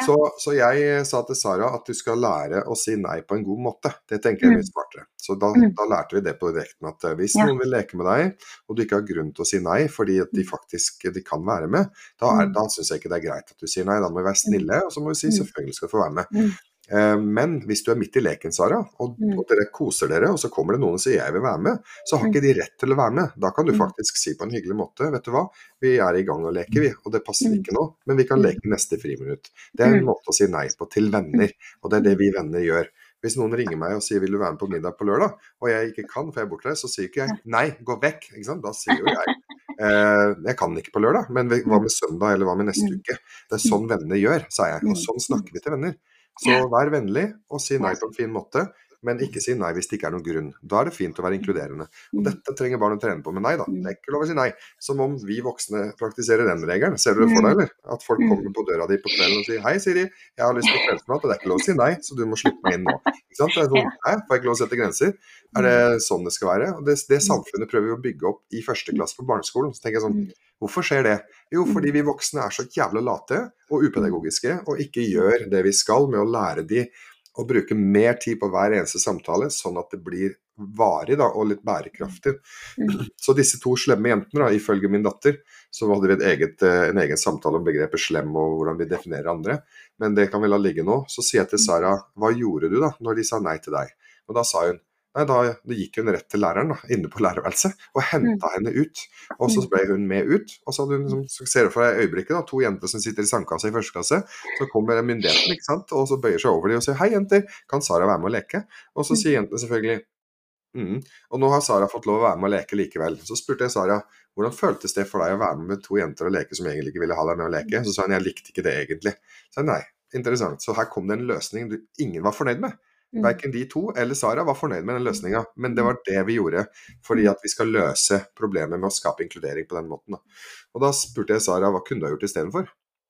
Så, så jeg sa til Sara at du skal lære å si nei på en god måte. Det tenker jeg er mye smartere. Så da, da lærte vi det på direkten at eh, hvis noen vil leke med deg, og du ikke har grunn til å si nei fordi at de faktisk de kan være med, da, er- da syns jeg ikke det er greit at du sier nei. Da må vi være snille, og så må vi si selvfølgelig skal du få være med. Mm. Eh, Men hvis du er midt i leken, Sara, og, Mm. og dere koser dere, og så kommer det noen og sier 'jeg vil være med', så har ikke de rett til å være med. Da kan du Mm. faktisk si på en hyggelig måte 'vet du hva, vi er i gang og leker, vi', og det passer Mm. ikke nå, men vi kan Mm. leke neste friminutt. Det er en Mm. måte å si nei på til venner, og det er det vi venner gjør. Hvis noen ringer meg og sier 'vil du være med på middag på lørdag', og jeg ikke kan for jeg er bortreist, så sier ikke jeg 'nei, gå vekk'. Da sier jo jeg eh, 'jeg kan ikke på lørdag', men hva med søndag, eller hva med neste Mm. uke? Det er sånn venner gjør, sa jeg, og sånn snakker vi til venner. Så vær vennlig og si nei på en fin måte, men ikke si nei hvis det ikke er noen grunn. Da er det fint å være inkluderende. Og dette trenger barn å trene på Men nei, da. Det er ikke lov å si nei. Som om vi voksne praktiserer den regelen. Ser du det for deg, eller? At folk kommer på døra di på kvelden og sier 'hei, Siri, jeg har lyst på kveldsmat', og det er ikke lov å si nei, så du må slippe meg inn nå. Ikke sant? Det er sånn, nei, får jeg ikke lov å sette grenser? Er det sånn det skal være? Og det, det samfunnet prøver vi å bygge opp i første klasse på barneskolen. Så tenker jeg sånn, Hvorfor skjer det? Jo, fordi vi voksne er så jævla late og upedagogiske og ikke gjør det vi skal med å lære de å bruke mer tid på hver eneste samtale, sånn at det blir varig da, og litt bærekraftig. <clears throat> Så disse to slemme jentene, da, ifølge min datter, så hadde vi et eget, eh, en egen samtale om begrepet slem og hvordan vi definerer andre. Men det kan vi la ligge nå. Så sier jeg til Sara, hva gjorde du da når de sa nei til deg? Og da sa hun Nei, da, da gikk hun rett til læreren da, inne på lærerværelset og henta henne ut. Og så ble hun med ut. Og så hadde hun, som ser du for deg øyeblikket, da, to jenter som sitter i sandkassa i første klasse. Så kommer myndigheten ikke sant? og så bøyer seg over dem og sier 'Hei, jenter, kan Sara være med å leke?' Og så sier jentene selvfølgelig mm. Og nå har Sara fått lov å være med å leke likevel. Så spurte jeg Sara hvordan føltes det for deg å være med med to jenter og leke som egentlig ikke ville ha deg med å leke? Så sa hun jeg likte ikke det egentlig. Så jeg nei, interessant. Så her kom det en løsning du, ingen var fornøyd med. Mm. Verken de to eller Sara var fornøyd med den løsninga, men det var det vi gjorde fordi at vi skal løse problemet med å skape inkludering på den måten. Da. Og da spurte jeg Sara hva kunne du ha gjort istedenfor?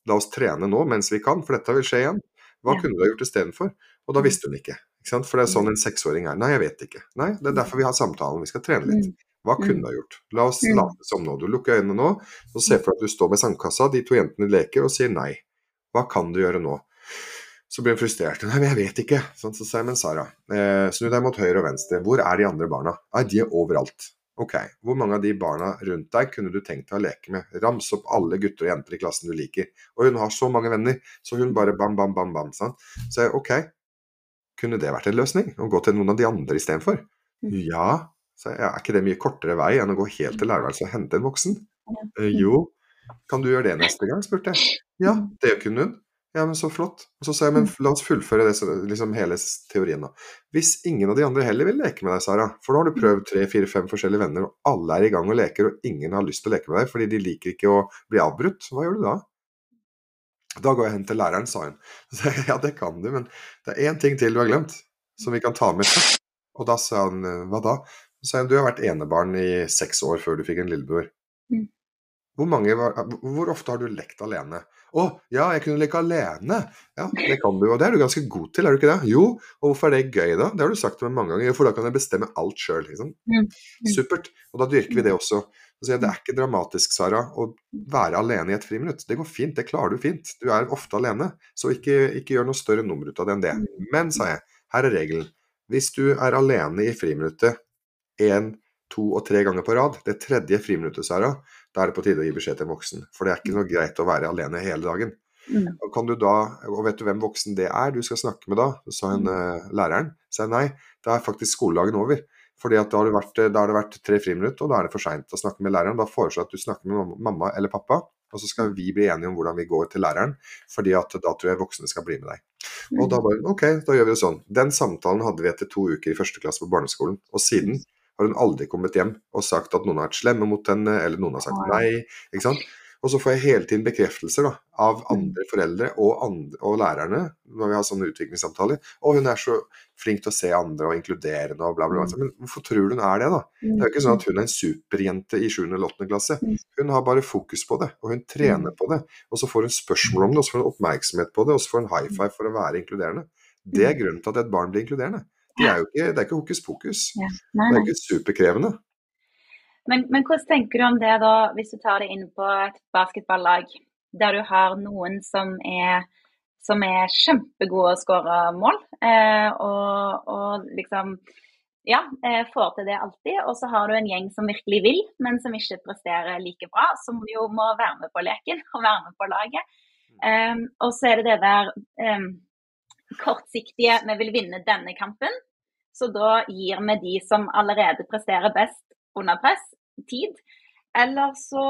La oss trene nå mens vi kan, for dette vil skje igjen. Hva Ja. kunne du ha gjort istedenfor? Og da visste hun ikke. ikke? For det er sånn en seksåring er. Nei, jeg vet ikke. Nei, Det er derfor vi har samtalen. Vi skal trene litt. Hva kunne du ha gjort? La oss Mm. late som nå. Du lukker øynene nå og ser for deg at du står med sandkassa, de to jentene leker og sier nei. Hva kan du gjøre nå? Så blir hun frustrert. Nei, men jeg vet ikke. Sånn, så sier jeg, men Sara, eh, snu deg mot høyre og venstre. Hvor er de andre barna? Nei, de er overalt. Ok, hvor mange av de barna rundt deg kunne du tenkt deg å leke med? Rams opp alle gutter og jenter i klassen du liker. Og hun har så mange venner, så hun bare bam, bam, bam, bam. Sant? Så jeg, ok, kunne det vært en løsning? Å gå til noen av de andre istedenfor? Ja, så jeg, er ikke det mye kortere vei enn å gå helt til lærerværelset og hente en voksen? Eh, jo, kan du gjøre det neste gang, spurte jeg. Ja, det kunne hun. Ja, men så flott. Og så sa jeg, men la oss fullføre det, liksom hele teorien da. Hvis ingen av de andre heller vil leke med deg, Sara, for nå har du prøvd tre, fire, fem forskjellige venner, og alle er i gang og leker, og ingen har lyst til å leke med deg fordi de liker ikke å bli avbrutt, hva gjør du da? Da går jeg hen til læreren, sa hun. <laughs> Så jeg, ja, det kan du, men det er én ting til du har glemt, som vi kan ta med. Og da sa han, hva da? Så sa hun, du har vært enebarn i seks år før du fikk en lillebror. Mm. Hvor, mange var, hvor ofte har du lekt alene? Å, ja, jeg kunne leke alene. Ja, det kan du, og det er du ganske god til, er du ikke det? Jo, og hvorfor er det gøy da? Det har du sagt til meg mange ganger, jo, for da kan jeg bestemme alt sjøl. Liksom. Mm. Mm. Supert. Og da dyrker vi det også. Så sier jeg, det er ikke dramatisk, Sara, å være alene i et friminutt. Det går fint, det klarer du fint. Du er ofte alene, så ikke, ikke gjør noe større nummer ut av det enn det. Men, sa jeg, her er regelen. Hvis du er alene i friminuttet én, to og tre ganger på rad, det tredje friminuttet, Sara, da er det på tide å gi beskjed til en voksen. For det er ikke noe greit å være alene hele dagen. Mm. Og kan du da, og vet du hvem voksen det er du skal snakke med da? Så sa hun uh, læreren. Jeg nei, da er faktisk skoledagen over. Fordi at da har, det vært, har det vært tre friminutt, og da er det for seint å snakke med læreren. Da foreslår jeg at du snakker med mamma eller pappa, og så skal vi bli enige om hvordan vi går til læreren. fordi at da tror jeg voksne skal bli med deg. Og da bare OK, da gjør vi det sånn. Den samtalen hadde vi etter to uker i første klasse på barneskolen. Og siden har hun aldri kommet hjem og sagt at noen har vært slemme mot henne, eller noen har sagt nei. ikke sant? Og så får jeg hele tiden bekreftelser da, av andre foreldre og, andre, og lærerne når vi har sånne utviklingssamtaler. Og hun er så flink til å se andre og inkluderende og bla, bla, bla. Men hvorfor tror du hun er det, da? Det er jo ikke sånn at hun er en superjente i 7. eller 8. klasse. Hun har bare fokus på det, og hun trener på det. Og så får hun spørsmål om det, og så får hun oppmerksomhet på det, og så får hun high five for å være inkluderende. Det er grunnen til at et barn blir inkluderende. Det er jo ikke, det er ikke hokus pokus. Ja. Nei, Det er nei. ikke superkrevende. Men, men hvordan tenker du om det da, hvis du tar det inn på et basketballag, der du har noen som er, som er kjempegode å skåre mål, eh, og, og liksom ja, eh, får til det alltid. Og så har du en gjeng som virkelig vil, men som ikke presterer like bra, som jo må være med på leken og være med på laget. Um, og så er det det der um, kortsiktige Vi vil vinne denne kampen, så da gir vi de som allerede presterer best under press, tid. Eller så,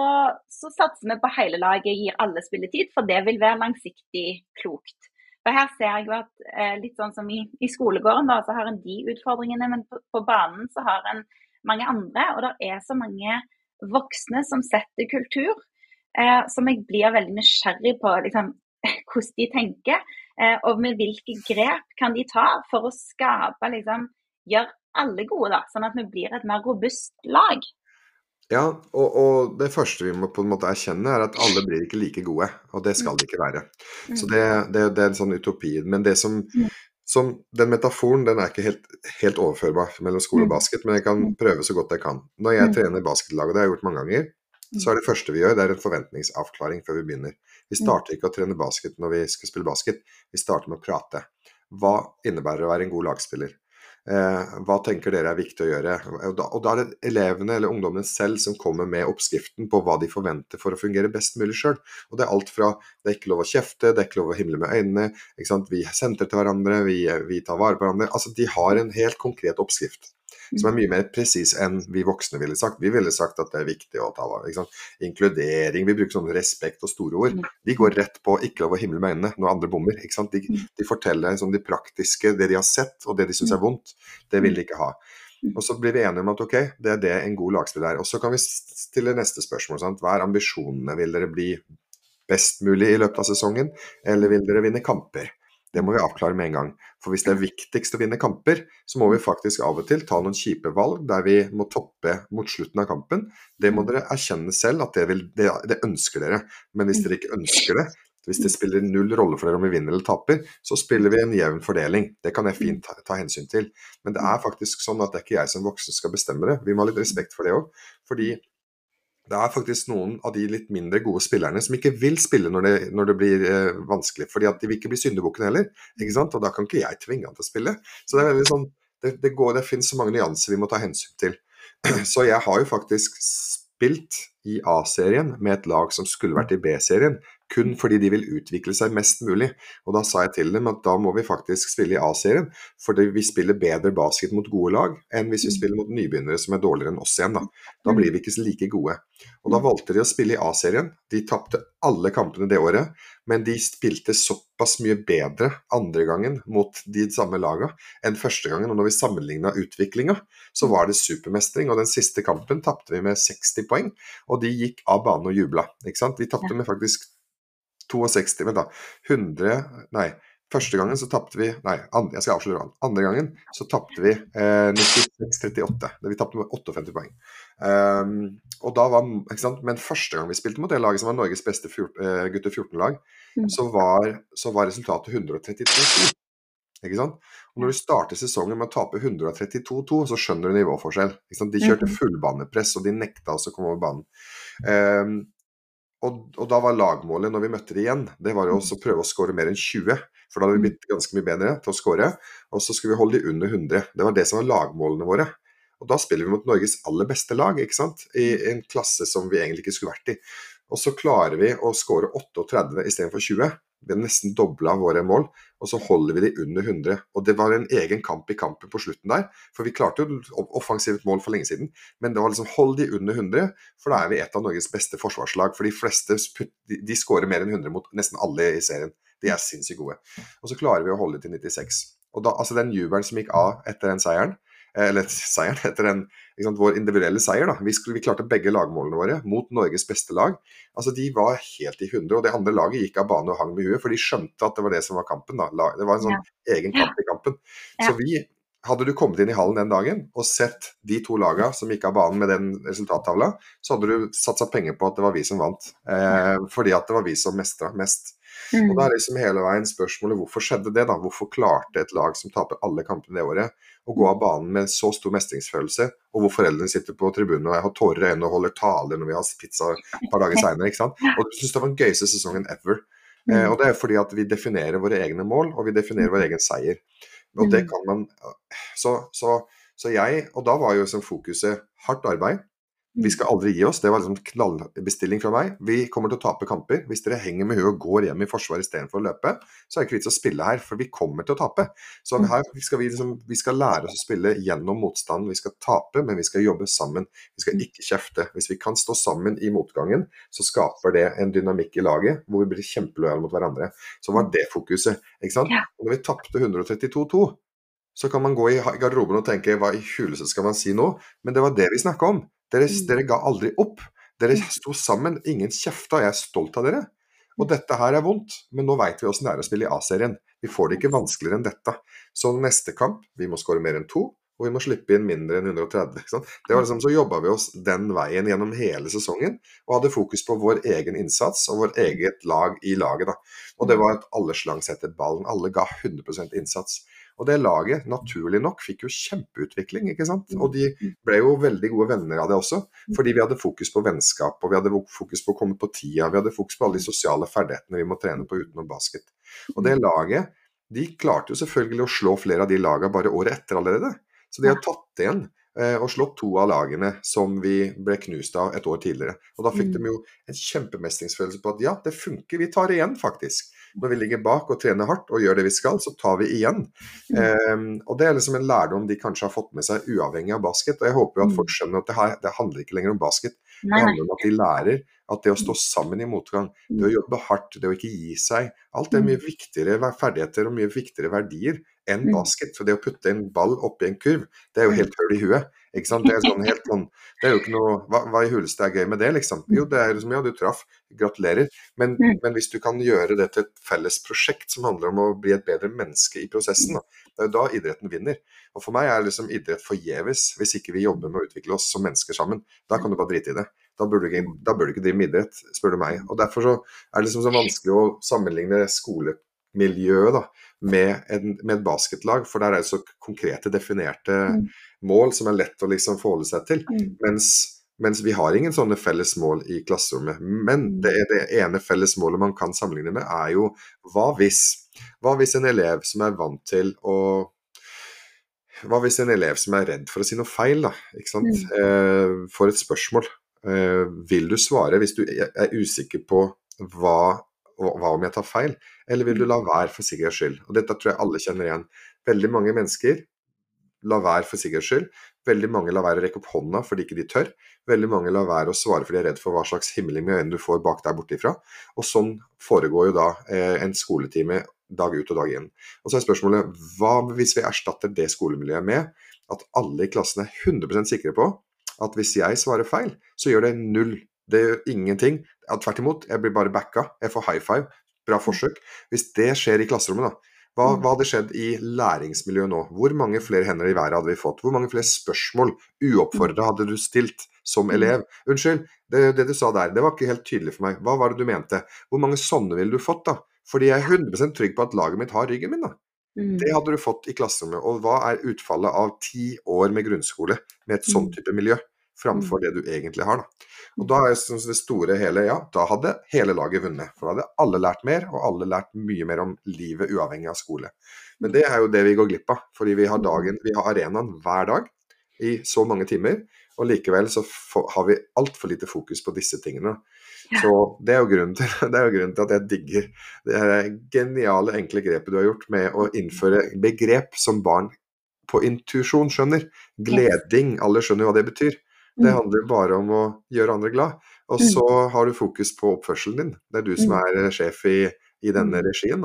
så satser vi på hele laget, gir alle spilletid, for det vil være langsiktig klokt. For her ser jeg jo at eh, litt sånn som i, i skolegården, da, så har en de utfordringene, men på, på banen så har en mange andre. Og det er så mange voksne som setter kultur, eh, som jeg blir veldig nysgjerrig på liksom, <laughs> hvordan de tenker. Eh, og med hvilke grep kan de ta for å skape, liksom, gjøre alle gode, da, sånn at vi blir et mer robust lag. Ja, og, og det første vi må på en måte erkjenne, er at alle blir ikke like gode. Og det skal de ikke være. Så det, det, det er en sånn utopi. Men det som, Mm. som Den metaforen den er ikke helt, helt overførbar mellom skole og Mm. basket, men jeg kan Mm. prøve så godt jeg kan. Når jeg Mm. trener basketlag, og det har jeg gjort mange ganger, så er det første vi gjør, det er en forventningsavklaring før vi begynner. Vi starter ikke å trene basket når vi skal spille basket, vi starter med å prate. Hva innebærer å være en god lagspiller? Eh, hva tenker dere er viktig å gjøre? Og da, og da er det elevene eller ungdommene selv som kommer med oppskriften på hva de forventer for å fungere best mulig sjøl. Og det er alt fra det er ikke lov å kjefte, det er ikke lov å himle med øynene, vi sentrer til hverandre, vi, vi tar vare på hverandre. Altså De har en helt konkret oppskrift som er mye mer presis enn vi voksne ville sagt. Vi ville sagt at det er viktig å ta vare sant? Inkludering, vi bruker sånn respekt og store ord. De går rett på ikke lov å himle med øynene når andre bommer. ikke sant? De, de forteller sånn de praktiske, det de har sett og det de syns er vondt, det vil de ikke ha. Og så blir vi enige om at ok, det er det en god lagspiller er. Og så kan vi stille neste spørsmål. Sant? Hva er ambisjonene? Vil dere bli best mulig i løpet av sesongen, eller vil dere vinne kamper? Det må vi avklare med en gang. For hvis det er viktigst å vinne kamper, så må vi faktisk av og til ta noen kjipe valg der vi må toppe mot slutten av kampen. Det må dere erkjenne selv at det, vil, det, det ønsker dere. Men hvis dere ikke ønsker det, hvis det spiller null rolle for dere om vi vinner eller taper, så spiller vi en jevn fordeling. Det kan jeg fint ta, ta, hensyn til. Men det er faktisk sånn at det er ikke jeg som voksen skal bestemme det. Vi må ha litt respekt for det òg. Fordi det er faktisk noen av de litt mindre gode spillerne som ikke vil spille når det, når det blir eh, vanskelig. fordi at de vil ikke bli syndebukken heller. ikke sant? Og da kan ikke jeg tvinge han til å spille. Så det er veldig sånn, det, det, går, det finnes så mange nyanser vi må ta hensyn til. <clears throat> Så jeg har jo faktisk spilt i A-serien med et lag som skulle vært i B-serien, kun fordi de vil utvikle seg mest mulig. Og da sa jeg til dem at da må vi faktisk spille i A-serien, fordi vi spiller bedre basket mot gode lag enn hvis vi mm. spiller mot nybegynnere som er dårligere enn oss igjen. Da, da mm. blir vi ikke like gode. Og da mm. valgte de å spille i A-serien. De tapte alle kampene det året, men de spilte såpass mye bedre andre gangen mot de samme lagene enn første gangen. Og når vi sammenligna utviklinga, så var det supermestring. Og den siste kampen tapte vi med 60 poeng, og de gikk av banen og jubla. Ikke sant? Vi tapte med faktisk 62 Vent, da. 100 Nei. Første gangen så tapte vi Nei, andre, jeg skal avsløre Andre gangen så tapte vi eh, 96-38. Vi tapte med 58 poeng. Um, og da var, ikke sant? Men første gang vi spilte mot det laget som var Norges beste uh, gutter 14-lag, mm. så, så, var resultatet 132-2. Ikke sant? Og Når du starter sesongen med å tape 132-2, så skjønner du nivåforskjell. De kjørte mm. fullbanepress, og de nekta oss å komme over banen. Um, og, og, da var lagmålet når vi møtte det igjen, det var jo å prøve å skåre mer enn 20. For da hadde vi mm. blitt ganske mye bedre til å skåre. Og så skulle vi holde de under 100. Det var det som var lagmålene våre. Og da spiller vi mot Norges aller beste lag, ikke sant. I en klasse som vi egentlig ikke skulle vært i. Og så klarer vi å skåre 38 istedenfor 20. Vi har nesten dobla våre mål, og så holder vi de under 100. Og Det var en egen kamp i kampen på slutten der. For vi klarte jo offensivt mål for lenge siden, men det var liksom hold de under 100, for da er vi et av Norges beste forsvarslag. For de fleste de, skårer mer enn 100 mot nesten alle i serien. De er sinnssykt gode. Og så klarer vi å holde til 96. Og da, altså Den jubelen som gikk av etter den seieren, eller seieren <laughs> etter en, sant, vår individuelle seier. Da. Vi, skulle, vi, klarte begge lagmålene våre mot Norges beste lag. Altså De var helt i hundre. Og det andre laget gikk av bane og hang med huet, for de skjønte at det var det som var kampen. Da. Det var en sånn ja. egen kamp i kampen. Ja. Så vi hadde du kommet inn i hallen den dagen og sett de to lagene som gikk av banen med den resultattavla, så hadde du satsa penger på at det var vi som vant. Eh, fordi at det var vi som mestra mest. Mm. Og da er liksom hele veien spørsmålet hvorfor skjedde det, da? Hvorfor klarte et lag som taper alle kampene det året, å gå av banen med så stor mestringsfølelse, og hvor foreldrene sitter på tribunen og jeg har tårer i øynene og holder taler når vi har pizza et par dager seinere. Og du syns det var den gøyeste sesongen ever. Eh, mm. og det er fordi at vi definerer våre egne mål, og vi definerer vår egen seier. Og det mm. kan man Så, så, så jeg Og da var jo liksom fokuset hardt arbeid. Vi skal aldri gi oss. Det var liksom knallbestilling fra meg. Vi kommer til å tape kamper. Hvis dere henger med huet og går hjem i forsvar istedenfor å løpe, så er det ikke vits å spille her, for vi kommer til å tape. Så mm. her skal vi, liksom, vi skal lære oss å spille gjennom motstanden. Vi skal tape, men vi skal jobbe sammen. Vi skal ikke kjefte. Hvis vi kan stå sammen i motgangen, så skaper det en dynamikk i laget hvor vi blir kjempelojale mot hverandre. Så var det fokuset. ikke sant? Og når vi tapte 132-2 så kan man gå i garderoben og tenke hva i huleste skal man si nå? Men det var det vi snakka om. Dere, mm. dere, ga aldri opp. Dere mm. sto sammen, ingen kjefta, jeg er stolt av dere. Og mm. dette her er vondt, men nå veit vi åssen det er å spille i A-serien. Vi får det ikke vanskeligere enn dette. Så neste kamp, vi må skåre mer enn to, og vi må slippe inn mindre enn 130. Det var liksom, Så jobba vi oss den veien gjennom hele sesongen, og hadde fokus på vår egen innsats og vår eget lag i laget. da. Og det var at alle slang etter ballen. Alle ga 100% innsats. Og det laget, naturlig nok, fikk jo kjempeutvikling, ikke sant. Og de ble jo veldig gode venner av det også, fordi vi hadde fokus på vennskap, og vi hadde fokus på å komme på tida, vi hadde fokus på alle de sosiale ferdighetene vi må trene på utenom basket. Og det laget, de klarte jo selvfølgelig å slå flere av de lagene bare året etter allerede. Så de har tatt igjen og slått to av lagene som vi ble knust av et år tidligere. Og da fikk de jo en kjempemestringsfølelse på at ja, det funker, vi tar igjen, faktisk når vi ligger bak og trener hardt og gjør det vi skal, så tar vi igjen. Mm. Um, og Det er liksom en lærdom de kanskje har fått med seg uavhengig av basket. og Jeg håper jo at mm. folk skjønner at det, her, det handler ikke lenger om basket. Det handler om at de lærer at det å stå sammen i motgang, det å mm. jobbe hardt, det å ikke gi seg Alt er mye viktigere ferdigheter og mye viktigere verdier enn basket. For det å putte en ball oppi en kurv, det er jo helt høl i huet. Ikke sant? Det er, sånn helt sånn, det er jo ikke noe hva, hva i huleste er gøy med det, liksom? Jo, det er liksom Ja, du traff. Gratulerer. Men, Mm. men hvis du kan gjøre det til et felles prosjekt som handler om å bli et bedre menneske i prosessen, da, det er jo da idretten vinner. Og for meg er liksom idrett forgjeves hvis ikke vi jobber med å utvikle oss som mennesker sammen. Da kan du bare drite i det. Da burde du ikke, da burde du ikke drive med idrett, spør du meg. Og derfor så er det liksom så vanskelig å sammenligne skolemiljøet da, med, en, med et basketlag, for der er det så konkrete, definerte Mm. mål som er lett å liksom forholde seg til. Mm. Mens, mens vi har ingen sånne felles mål i klasserommet. Men det, det ene felles målet man kan sammenligne med, er jo hva hvis? Hva hvis en elev som er vant til å Hva hvis en elev som er redd for å si noe feil, da, ikke sant? Eh, får et spørsmål. Eh, vil du svare hvis du er usikker på hva, hva om jeg tar feil, eller vil du la være for sikkerhets skyld? Og dette tror jeg alle kjenner igjen. Veldig mange mennesker la være for sikkerhets skyld. Veldig mange lar være å rekke opp hånda fordi ikke de tør. Veldig mange lar være å svare fordi de er redd for hva slags himling med øynene du får bak der bortifra. Og sånn foregår jo da eh, en skoletime dag ut og dag inn. Og så er spørsmålet hva hvis vi erstatter det skolemiljøet med at alle i klassen er 100% sikre på at hvis jeg svarer feil, så gjør det null. Det gjør ingenting. Ja, tvert imot, jeg blir bare backa. Jeg får high five. Bra forsøk. Hvis det skjer i klasserommet, da, hva, Mm. hva hadde skjedd i læringsmiljøet nå? Hvor mange flere hender i været hadde vi fått? Hvor mange flere spørsmål uoppfordra hadde du stilt som Mm. elev? Unnskyld, det, det du sa der, det var ikke helt tydelig for meg. Hva var det du mente? Hvor mange sånne ville du fått, da? Fordi jeg er 100 trygg på at laget mitt har ryggen min, da. Mm. Det hadde du fått i klasserommet. Og hva er utfallet av ti år med grunnskole med et sånn Mm. type miljø, framfor det du egentlig har, da? Og da er det store hele, ja, da hadde hele laget vunnet. For da hadde alle lært mer, og alle lært mye mer om livet uavhengig av skole. Men det er jo det vi går glipp av, fordi vi har dagen, vi har arenaen hver dag i så mange timer, og likevel så har vi altfor lite fokus på disse tingene. Ja. Så det er, til, <laughs> det er jo grunnen til at jeg digger det geniale, enkle grepet du har gjort med å innføre begrep som barn på intuisjon skjønner. Gleding, alle skjønner hva det betyr. Det Mm. handler bare om å gjøre andre glad. Og Mm. så har du fokus på oppførselen din. Det er du som Mm. er sjef i, i denne regien.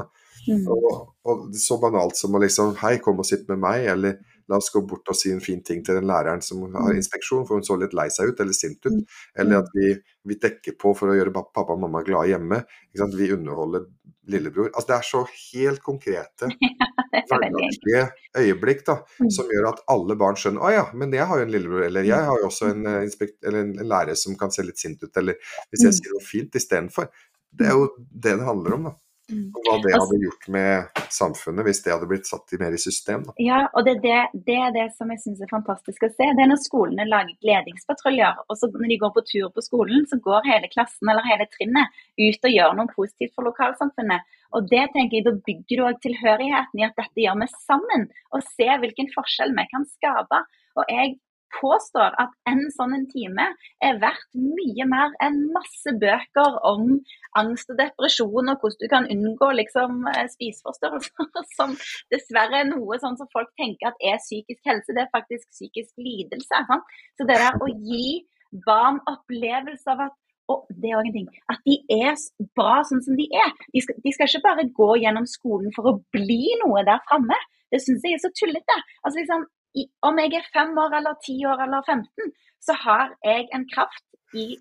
Og, og så banalt som å liksom Hei, kom og sitt med meg, eller la oss gå bort og si en fin ting til den læreren som har Mm. inspeksjon, for hun så litt lei seg ut, eller sint ut. Mm. Eller Mm. at vi, vi dekker på for å gjøre pappa og mamma glade hjemme. Vi underholder lillebror. Altså Det er så helt konkrete, <laughs> er hverdagslige øyeblikk da, som gjør at alle barn skjønner Å ja, men jeg har jo en lillebror, eller jeg har jo også en, eh, eller en, lærer som kan se litt sint ut, eller hvis jeg sier noe fint istedenfor. Det er jo det det handler om, da. Mm. Og hva det Altså- hadde gjort med samfunnet hvis det hadde blitt satt i mer i system. Da. Ja, og det er det, det er det som jeg syns er fantastisk å se. Det er når skolene lager gledingspatruljer, og så når de går på tur på skolen, så går hele klassen eller hele trinnet ut og gjør noe positivt for lokalsamfunnet. Og det tenker jeg, Da bygger du òg tilhørigheten i at dette gjør vi sammen, og se hvilken forskjell vi kan skape. Og jeg påstår at en sånn en time er verdt mye mer enn masse bøker om angst og depresjon og hvordan du kan unngå liksom, eh, spiseforstyrrelser, <laughs> som dessverre er noe sånn som folk tenker at er psykisk helse. Det er faktisk psykisk lidelse. Sant? Så det der å gi barn opplevelse av at og det er også en ting, at de er bra sånn som de er. De skal, de skal ikke bare gå gjennom skolen for å bli noe der framme. Det syns jeg er så tullete. Altså liksom, i, om jeg er fem år eller ti år eller 15, så har jeg en kraft i,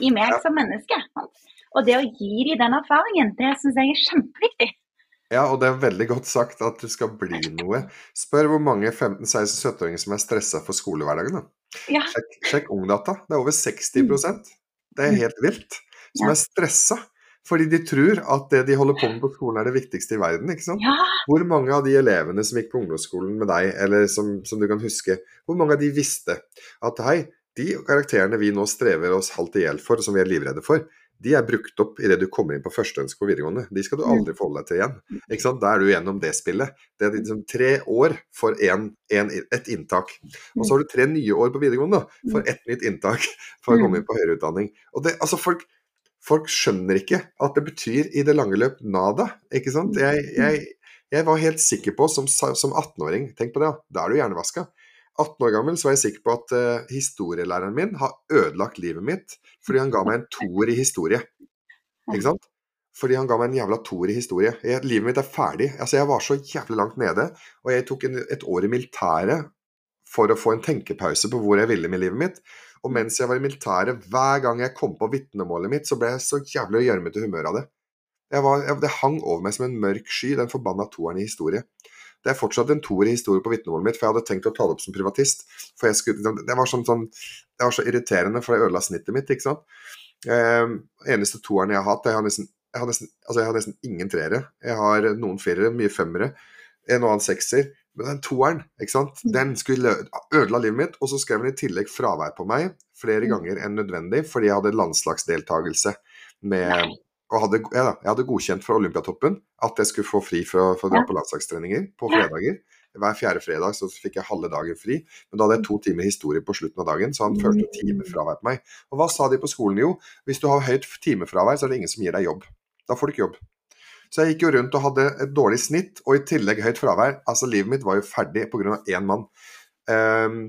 i meg Ja. som menneske. Og det å gi dem den erfaringen, det syns jeg er kjempeviktig. Ja, og det er veldig godt sagt at det skal bli noe. Spør hvor mange 15-16-17-åringer som er stressa for skolehverdagen. da. Ja. Sjekk, sjekk Ungdata. Det er over 60% Det er helt vilt. Som Ja. er stressa. Fordi de tror at det de holder på med på skolen er det viktigste i verden. ikke sant? ja. Hvor mange av de elevene som gikk på ungdomsskolen med deg, eller som, som du kan huske, hvor mange av de visste at hei, de karakterene vi nå strever oss halvt i hjel for, som vi er livredde for, de er brukt opp idet du kommer inn på førsteønske på videregående. De skal du aldri forholde deg til igjen. Da er du gjennom det spillet. Det er liksom tre år for en, en, et inntak. Og så har du tre nye år på videregående for ett nytt inntak for å komme inn på høyere utdanning. Og det, altså folk, folk skjønner ikke at det betyr i det lange løp nada. ikke sant? Jeg, jeg, jeg var helt sikker på som, som 18-åring Tenk på det, da. da er du hjernevaska. 18 år gammel så var jeg sikker på at uh, historielæreren min har ødelagt livet mitt fordi han ga meg en toer i historie. Ikke sant? Fordi han ga meg en jævla toer i historie. Jeg, livet mitt er ferdig. Altså, jeg var så jævlig langt nede, og jeg tok en, et år i militæret for å få en tenkepause på hvor jeg ville med livet mitt. Og mens jeg var i militæret, hver gang jeg kom på vitnemålet mitt, så ble jeg så jævlig gjørmete humør av det. Jeg var, jeg, det hang over meg som en mørk sky, den forbanna toeren i historie. Det er fortsatt en toer i historie på vitnemålet mitt, for jeg hadde tenkt å ta det opp som privatist. For skulle, det, var sånn, sånn, det, var så irriterende, for det ødela snittet mitt, ikke sant. Eh, eneste toeren jeg har hatt, jeg har nesten, jeg har nesten, altså jeg har nesten ingen treere. Jeg har noen firere, mye femmere, en og annen sekser. Men den toeren, ikke sant? Mm. den skulle ødela livet mitt. Og så skrev den i tillegg fravær på meg flere mm. ganger enn nødvendig, fordi jeg hadde landslagsdeltakelse med og hadde, ja, jeg hadde godkjent fra Olympiatoppen at jeg skulle få fri for, for å dra på landslagstreninger på fredager. Hver fjerde fredag så fikk jeg halve dagen fri, men da hadde jeg to timer historie på slutten av dagen, så han følte timefravær på meg. Og hva sa de på skolen? Jo, hvis du har høyt timefravær, så er det ingen som gir deg jobb. Da får du ikke jobb. Så jeg gikk jo rundt og hadde et dårlig snitt, og i tillegg høyt fravær. Altså, livet mitt var jo ferdig pga. én mann. Um,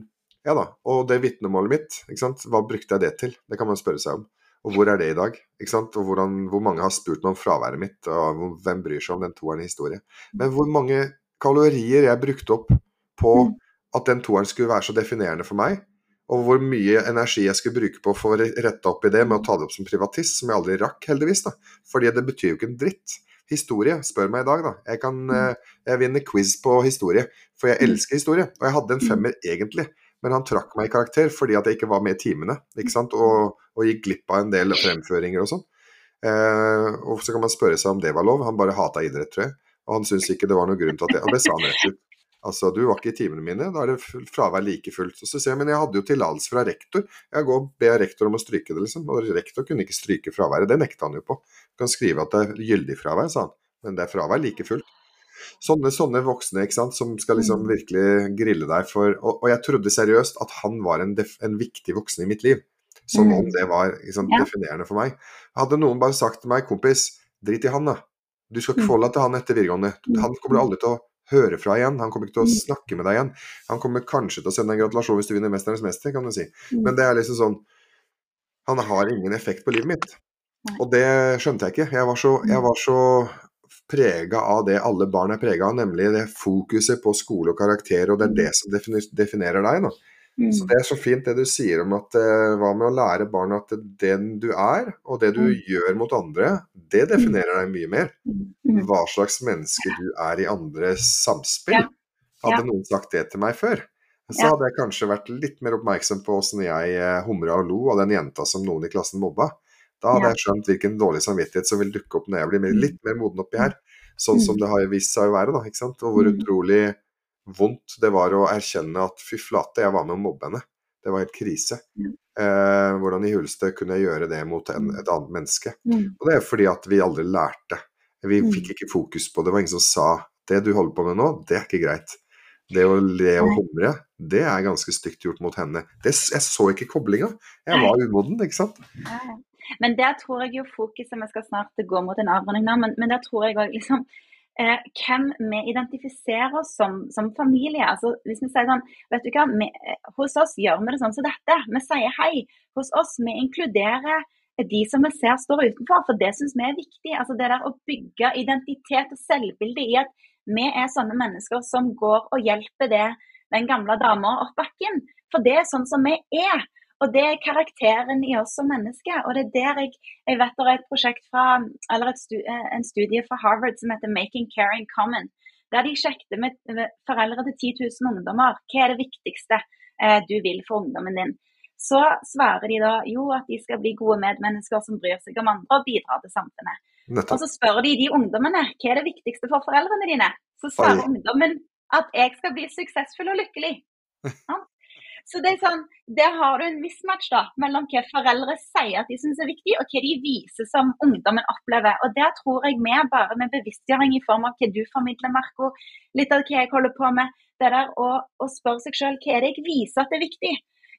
ja da. Og det vitnemålet mitt, ikke sant? hva brukte jeg det til? Det kan man spørre seg om. Og hvor er det i dag? Ikke sant? Og hvordan, hvor mange har spurt meg om fraværet mitt, og hvem bryr seg om den toeren i historie? Men hvor mange kalorier jeg brukte opp på mm. at den toeren skulle være så definerende for meg, og hvor mye energi jeg skulle bruke på å få retta opp i det med å ta det opp som privatist, som jeg aldri rakk, heldigvis. da. Fordi det betyr jo ikke en dritt. Historie, spør meg i dag, da. Jeg, kan, mm. eh, jeg vinner quiz på historie, for jeg mm. elsker historie. Og jeg hadde en femmer egentlig, men han trakk meg i karakter fordi at jeg ikke var med i timene. ikke sant? Og, og gikk glipp av en del fremføringer og sånn. Eh, og så kan man spørre seg om det var lov. Han bare hata idrett, tror jeg. Og han syntes ikke det var noen grunn til at det Og det sa han rett ut. Altså, du var ikke i timene mine, da er det fravær like fullt. Så sier jeg, men jeg hadde jo tillatelse fra rektor. Jeg går og ber rektor om å stryke det, liksom. Og rektor kunne ikke stryke fraværet, det nekta han jo på. Kan skrive at det er gyldig fravær, sa han. Men det er fravær like fullt. Sånne, sånne voksne ikke sant, som skal liksom mm. virkelig grille deg for og, og jeg trodde seriøst at han var en, def, en viktig voksen i mitt liv. Som om mm. det var liksom, definerende for meg. Hadde noen bare sagt til meg, kompis, drit i han, da. Du skal ikke mm. forholde deg til han etter videregående. Han kommer aldri til å høre fra igjen. Han kommer ikke til å snakke med deg igjen. Han kommer kanskje til å sende en gratulasjon hvis du vinner 'Mesternes mester', kan du si. Men det er liksom sånn Han har ingen effekt på livet mitt. Og det skjønte jeg ikke. Jeg var så, jeg var så prega av det alle barn er prega av, nemlig det fokuset på skole og karakter, og det er det som definerer deg. Da. Mm. Så Det er så fint det du sier om at uh, hva med å lære barna at den du er, og det du mm. gjør mot andre, det mm. definerer deg mye mer. Mm. Hva slags menneske du er i andres samspill. Ja. Hadde ja. noen sagt det til meg før, så hadde jeg kanskje vært litt mer oppmerksom på åssen jeg uh, humra og lo av den jenta som noen i klassen mobba. Da hadde jeg skjønt hvilken dårlig samvittighet som vil dukke opp når jeg blir litt mer moden oppi her. Sånn som det har vist seg å være, da. ikke sant? Og hvor utrolig vondt det var å erkjenne at fy flate, jeg var med å mobbe henne. Det var helt krise. Eh, hvordan i huleste kunne jeg gjøre det mot en, et annet menneske? Og det er fordi at vi aldri lærte. Vi fikk ikke fokus på det. Det var ingen som sa det du holder på med nå, det er ikke greit. Det å le og humre, det er ganske stygt gjort mot henne. Det, jeg så ikke koblinga. Jeg var umoden, ikke sant. Men der tror jeg jo fokuset Vi skal snart gå mot en avrunding nå, men, men der tror jeg òg liksom eh, hvem vi identifiserer oss som, som familie. Altså, hvis vi sier sånn, vet du hva, vi, eh, Hos oss gjør vi det sånn som dette. Vi sier hei. Hos oss vi inkluderer de som vi ser står utenfor, for det syns vi er viktig. Altså Det der å bygge identitet og selvbilde i at vi er sånne mennesker som går og hjelper det, den gamle dama opp bakken. For det er sånn som vi er. Og det er karakteren i oss som mennesker. Og det er der jeg, jeg vet det er et prosjekt fra, eller studie, eh, en studie fra Harvard som heter 'Making Caring Common'. Der de sjekket med, foreldre til 10 000 ungdommer hva er det viktigste eh, du vil for ungdommen din. Så svarer de da jo at de skal bli gode medmennesker som bryr seg om andre og bidrar til samfunnet. Nettopp. Og så spør de de ungdommene hva er det viktigste for foreldrene dine. Så svarer Oi. ungdommen at jeg skal bli suksessfull og lykkelig. <laughs> Så det er sånn, Der har du en mismatch da, mellom hva foreldre sier at de syns er viktig, og hva de viser som ungdommen opplever. Og Der tror jeg vi bare med bevisstgjøring i form av hva du formidler, Marco, litt av hva jeg holder på med, det der å, å spørre seg sjøl hva er det jeg viser at det er viktig.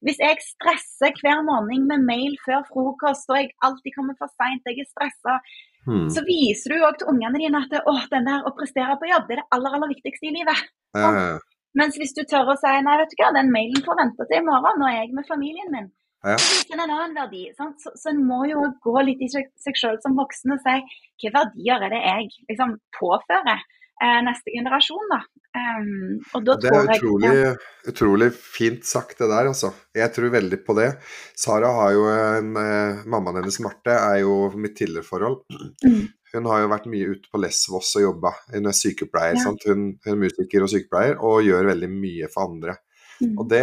Hvis jeg stresser hver morgen med mail før frokost, og jeg alltid kommer for seint, jeg er stressa, hmm. så viser du òg til ungene dine at å, den der å prestere på jobb, det er det aller, aller viktigste i livet. Ja. Mens hvis du tør å si nei, vet du hva, den mailen får vente til i morgen, nå er jeg med familien min. Ja. Så viser en annen verdi. Sant? Så, så en må jo gå litt i seg, selv som voksen og si hvilke verdier er det jeg liksom påfører eh, neste generasjon. da. Um, og da Det er tror jeg utrolig, ja, utrolig fint sagt, det der, altså. Jeg tror veldig på det. Sara har jo en eh, Mammaen hennes, Marte, er jo mitt tidligere forhold. mm, Hun har jo vært mye ute på Lesvos og jobba. Hun er sykepleier, Ja. Hun, hun er musiker og sykepleier, og gjør veldig mye for andre. mm, Og det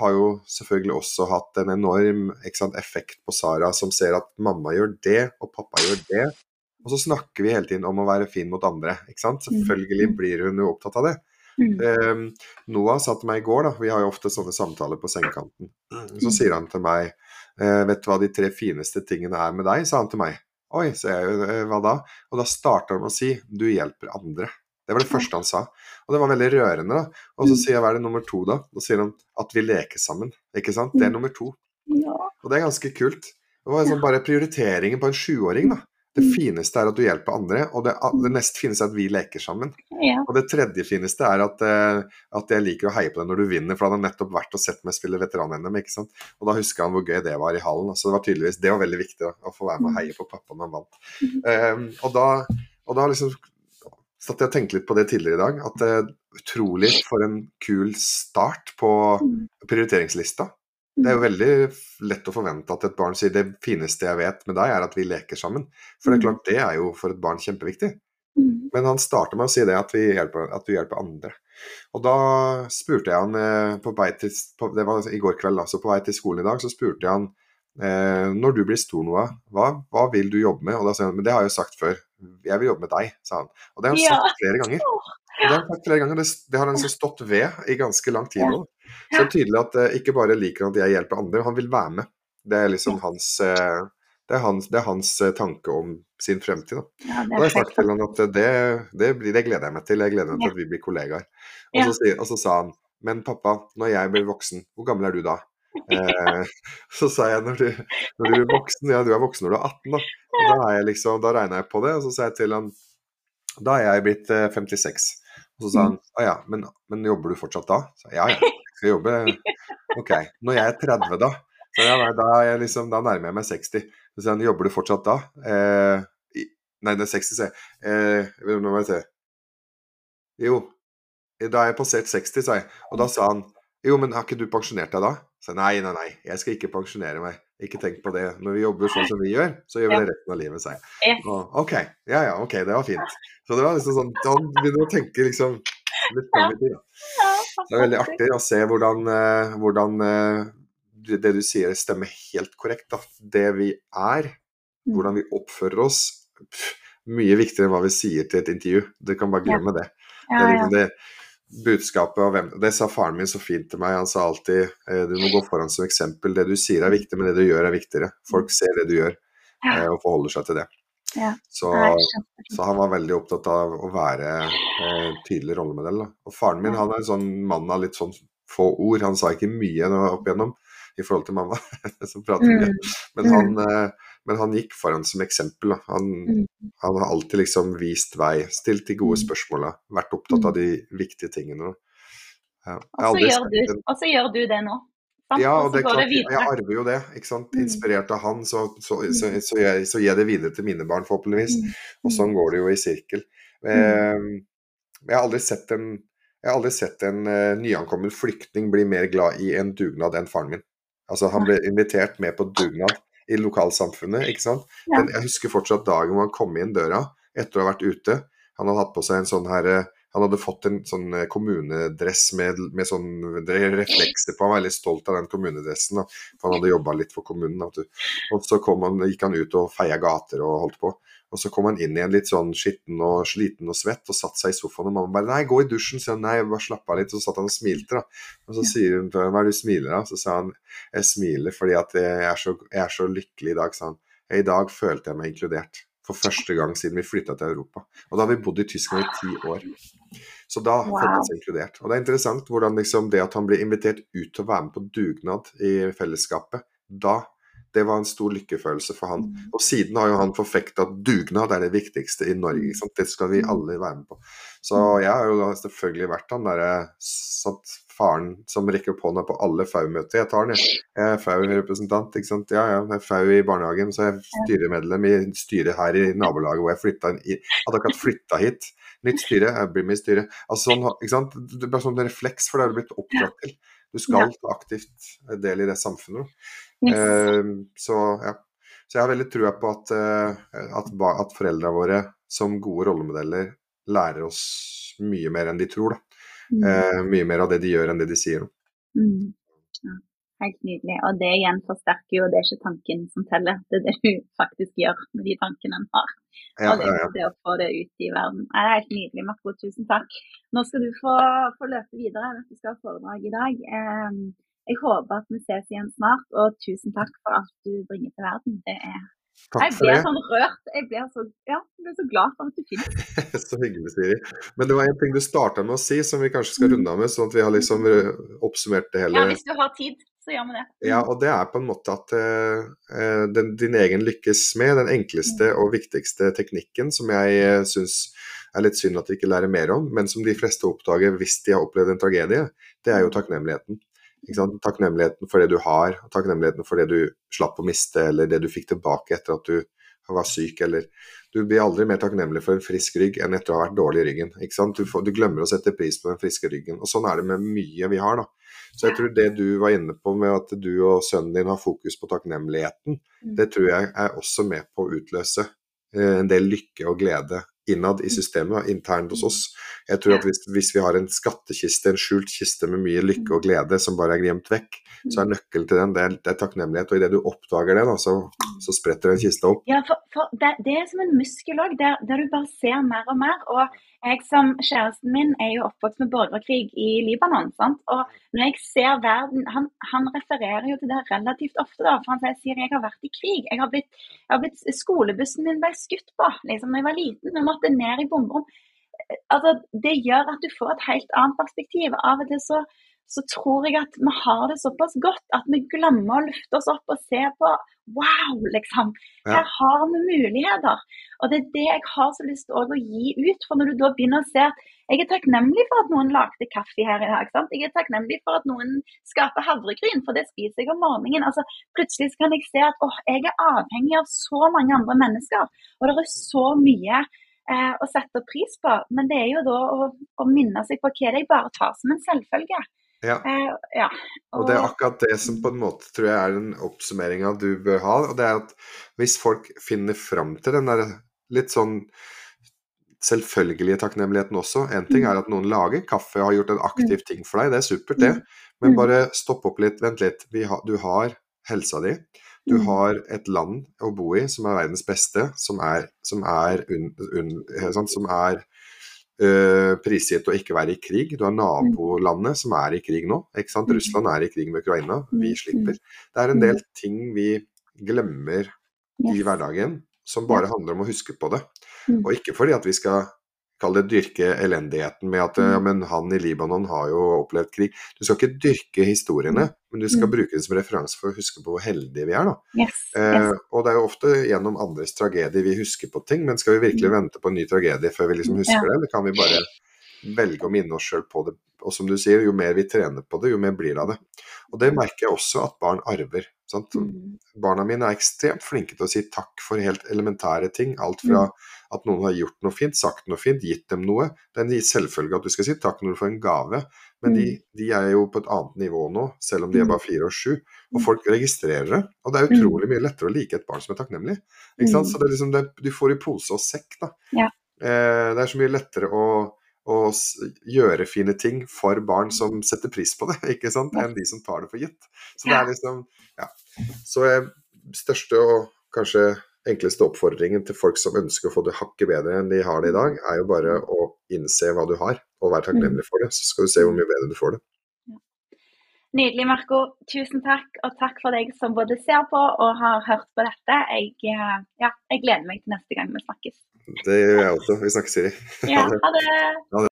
har jo selvfølgelig også hatt en enorm sant, effekt på Sara, som ser at mamma gjør det, og pappa gjør det. Og så snakker vi hele tiden om å være fin mot andre. ikke sant? Selvfølgelig blir hun jo opptatt av det. mm, Eh, Noah sa til meg i går, da, vi har jo ofte sånne samtaler på sengekanten, så sier han til meg eh, Vet du hva de tre fineste tingene er med deg? sa han til meg. Oi, sa jeg, «Eh, hva da? Og da starta han med å si du hjelper andre. Det var det første han sa. Og det var veldig rørende. da. Og så Mm. sier jeg hva er det nummer to, da? Da sier han at vi leker sammen. Ikke sant? Det er nummer to. ja, Og det er ganske kult. Det var liksom bare prioriteringen på en sjuåring, da. Det Mm. fineste er at du hjelper andre, og det, det nest fineste er at vi leker sammen. ja, Og det tredje fineste er at, eh, at jeg liker å heie på deg når du vinner, for da han har nettopp vært og sett meg spille veteran-NM, ikke sant. Og da husker han hvor gøy det var i hallen. Så det var tydeligvis, det var veldig viktig da, å få være med og heie på pappa når han vant. Um, og da, og da liksom satt jeg og tenkte litt på det tidligere i dag, at uh, utrolig for en kul start på mm, prioriteringslista. Det er jo veldig lett å forvente at et barn sier det fineste jeg vet med deg, er at vi leker sammen. For det er klart, det er jo for et barn kjempeviktig. mm, Men han starter med å si det, at vi hjelper, at vi hjelper andre. Og da spurte jeg han eh, på vei til på, Det var i går kveld, altså på vei til skolen i dag, så spurte jeg han eh, når du blir stor, Noah, hva, hva vil du jobbe med? Og da sa han men det har jeg jo sagt før, jeg vil jobbe med deg, sa han. Og det har han sagt flere ganger. Og det har han sagt flere ganger, det, det har han liksom stått ved i ganske lang tid nå. Så det er tydelig at uh, ikke bare liker han at jeg hjelper andre, han vil være med. Det er liksom hans uh, det er hans, det er hans uh, tanke om sin fremtid. Da. ja, Og jeg har er sagt til han at det, det, blir, det gleder jeg meg til. Jeg gleder meg til at vi blir kollegaer. Og, Ja. så, og så sa han Men pappa, når jeg blir voksen, hvor gammel er du da? <laughs> Eh, <laughs> så sa jeg når du, når du blir voksen, ja du er voksen når du er 18 da. Og da, er liksom, da regna jeg på det, og så sa jeg til han Da er jeg blitt eh, 56. Og så sa han å ja, men, men jobber du fortsatt da? Så ja ja, skal jobbe. Ok. Når jeg er 30 da? Så ja, nei, da, er jeg liksom, da nærmer jeg meg 60. Så sier han jobber du fortsatt da? Eh, nei, det er 60, sier jeg. Eh, nå må jeg se. Jo, da er jeg passert 60, sa jeg. Og da sa han jo, men har ikke du pensjonert deg da? Så jeg, nei, nei, nei, jeg skal ikke pensjonere meg. Ikke tenk på det. Når vi jobber sånn som vi gjør, så gjør vi det resten av livet, sa jeg. Og, ok, ja ja, ok, det var fint. Så det var liksom sånn, han begynner å tenke liksom tid. da. Det er veldig artig å se hvordan, eh, hvordan eh, det du sier stemmer helt korrekt. Da. Det vi er, Mm. hvordan vi oppfører oss, pff, mye viktigere enn hva vi sier til et intervju. Du kan bare glemme det. Det Ja, er ja. det, det budskapet og hvem Det sa faren min så fint til meg. Han sa alltid eh, du må gå foran som eksempel. Det du sier er viktig, men det du gjør er viktigere. Folk ser det du gjør, og forholder seg til det. Ja. Så, så han var veldig opptatt av å være eh, tydelig rollemodell. Da. Og faren min han er en sånn mann av litt sånn få ord. Han sa ikke mye opp igjennom i forhold til mamma, <laughs> som prater mye. Mm, Men, han, eh, men han gikk foran som eksempel. Han, Mm. han har alltid liksom vist vei, stilt de gode spørsmåla, vært opptatt av de viktige tingene. Ja. Og så gjør, du- og så gjør du det nå. Sant? ja, og og det er klart, jeg arver jo det. ikke sant? Mm. Inspirert av han, så, så, så, så, jeg, så jeg det videre til mine barn, forhåpentligvis. Mm. Og sånn går det jo i sirkel. Eh, jeg har aldri sett en, aldri sett en uh, nyankommen flyktning bli mer glad i en dugnad enn faren min. Altså, han ble invitert med på dugnad i lokalsamfunnet, ikke sant. Men jeg husker fortsatt dagen hvor han kom inn døra etter å ha vært ute. Han hadde hatt på seg en sånn her eh, Han hadde fått en sånn eh, kommunedress med, med sånn reflekser på. Han var veldig stolt av den kommunedressen, da, for han hadde jobba litt for kommunen. da. Og så kom han, gikk han ut og feia gater og holdt på. Og så kom han inn igjen litt sånn skitten og sliten og svett og satte seg i sofaen. Og mamma bare 'nei, gå i dusjen', sier han. Nei, bare slapp av litt. Så satt han og smilte, da. Og så sier hun til ham 'hva er det du smiler av?' Så sa han 'jeg smiler fordi at jeg er så, jeg er så lykkelig i dag', sa han. 'I dag følte jeg meg inkludert'. For første gang siden vi flytta til Europa. Og da har vi bodd i Tyskland i ti år. Så da Wow. følte han seg inkludert. Og det er interessant hvordan liksom det at han blir invitert ut til å være med på dugnad i fellesskapet, da det var en stor lykkefølelse for han. Mm. Og siden har jo han forfekta at dugnad er det viktigste i Norge. Det skal vi alle være med på. Så jeg har jo selvfølgelig vært han derre satt faren som rekker opp hånda på alle FAU-møter. Jeg tar den, jeg. Jeg er FAU-representant, ikke sant. Ja ja, jeg er FAU i barnehagen, så jeg er styremedlem i styret her i nabolaget hvor jeg flytta inn Hadde akkurat flytta hit. Nytt styre, jeg blir med i styret. Altså sånn, ikke sant. Det er sånn en refleks, for det har du blitt oppdratt til. Du skal ta aktivt del i det samfunnet. Uh, så ja. Så jeg har veldig trua på at, uh, at, at foreldra våre som gode rollemodeller lærer oss mye mer enn de tror. Mm. Uh, mye mer av det de gjør enn det de sier. Mm. Ja, helt nydelig. Og det igjen forsterker jo, det er ikke tanken som teller, det er det du faktisk gjør med de tankene en har. Ja, og det, ja, det, å få det ut i verden. Det er helt nydelig, Marco. Tusen takk. Nå skal du få, få løpe videre. Jeg vet du skal ha foredrag i dag. Eh, jeg håper at vi ses igjen snart, og tusen takk for alt du bringer til verden. Det er Takk jeg blir sånn rørt. Jeg blir så, ja, jeg blir så glad for at du finnes. <laughs> så hyggelig, Siri. Men det var en ting du starta med å si som vi kanskje skal mm. runde av med, sånn at vi har liksom oppsummert det hele. Ja, hvis du har tid, så gjør vi det. Mm. Ja, og det er på en måte at uh, den, din egen lykkes med den enkleste mm. og viktigste teknikken, som jeg uh, syns er litt synd at vi ikke lærer mer om, men som de fleste oppdager hvis de har opplevd en tragedie, det er jo takknemligheten. Takknemligheten for det du har, takknemligheten for det du slapp å miste, eller det du fikk tilbake etter at du var syk, eller Du blir aldri mer takknemlig for en frisk rygg enn etter å ha vært dårlig i ryggen. Du, får, du, glemmer å sette pris på den friske ryggen. Og sånn er det med mye vi har, da. Så jeg tror det du var inne på med at du og sønnen din har fokus på takknemligheten, mm. det tror jeg er også med på å utløse eh, en del lykke og glede innad i systemet, internt hos oss. Jeg tror at hvis, hvis, vi har en skattkiste, en skjult kiste med mye lykke og glede som bare er gjemt vekk, så er nøkkelen til den det er, det er takknemlighet. Og idet du oppdager det, da, så, så, spretter den kista opp. Ja, for, for det, det, er som en muskel òg, der, der, du bare ser mer og mer. Og jeg som kjæresten min er jo oppvokst med borgerkrig i Libanon. sant? Og når jeg ser verden Han, han refererer jo til det relativt ofte, da. For han sier jeg har vært i krig. Jeg har blitt, jeg har blitt Skolebussen min ble skutt på liksom da jeg var liten. Vi måtte ned i bomberom altså, det gjør at du får et helt annet perspektiv. Av og til så, så, tror jeg at vi har det såpass godt at vi glemmer å lufte oss opp og se på Wow, liksom. Her har vi muligheter. Og det er det jeg har så lyst til å gi ut. For når du da begynner å se at jeg er takknemlig for at noen lagde kaffe her i dag. Sant? Jeg er takknemlig for at noen skaper havregryn, for det spiser jeg om morgenen. Altså, plutselig kan jeg se at åh, jeg er avhengig av så mange andre mennesker. Og det er så mye eh, å sette pris på. Men det er jo da å, å minne seg på hva det jeg bare tar som en selvfølge. Ja. Eh, ja. Og, og, det er akkurat det som på en måte tror jeg er den oppsummeringa du bør ha. Og det er at hvis folk finner fram til den der litt sånn selvfølgelige takknemligheten også. En ting mm. er at noen lager kaffe og har gjort en aktiv ting for deg, det er supert, det. Mm. Men mm. bare stopp opp litt, vent litt. Ha, du har helsa di. Du mm. har et land å bo i som er verdens beste, som er, som er, un, un, sånn, som er uh, prisgitt å ikke være i krig. Du har nabolandet som er i krig nå. ikke sant? Mm. Russland er i krig med Ukraina. Vi mm. slipper. Det er en del ting vi glemmer i hverdagen som bare handler om å huske på det. Og ikke fordi at vi skal kall det dyrke elendigheten med at ja, mm. men han i Libanon har jo opplevd krig. Du skal ikke dyrke historiene, mm. men du skal mm. bruke det som referanse for å huske på hvor heldige vi er. Yes, yes. Eh, og det er jo ofte gjennom andres tragedie vi husker på ting, men skal vi virkelig vente på en ny tragedie før vi liksom husker ja. det, eller kan vi bare velge å minne oss sjøl på det? Og som du sier, jo mer vi trener på det, jo mer blir det av det. Og det merker jeg også at barn arver. Mm. Barna mine er ekstremt flinke til å si takk for helt elementære ting. Alt fra mm. at noen har gjort noe fint, sagt noe fint, gitt dem noe. Det er en selvfølge at du skal si takk når du får en gave, men de, mm. de, er jo på et annet nivå nå, selv om de er mm. bare fire og sju. Og folk registrerer det. Og det er utrolig mye lettere å like et barn som er takknemlig. Ikke sant? Så det er liksom det, du får i pose og sekk, da. Ja. Eh, det er så mye lettere å å gjøre fine ting for barn som setter pris på det, <laughs> ikke sant, enn de som tar det for gitt. Så det er liksom Ja. Så største og kanskje enkleste oppfordringen til folk som ønsker å få det hakket bedre enn de har det i dag, er jo bare å innse hva du har, og være takknemlig for det. Så skal du se hvor mye bedre du får det. Nydelig, Marco. Tusen takk, og takk for deg som både ser på og har hørt på dette. Jeg, eh, ja, jeg gleder meg til neste gang vi snakkes. Det gjør jeg også. Vi snakkes, Siri. Ja, ha det. Ha det.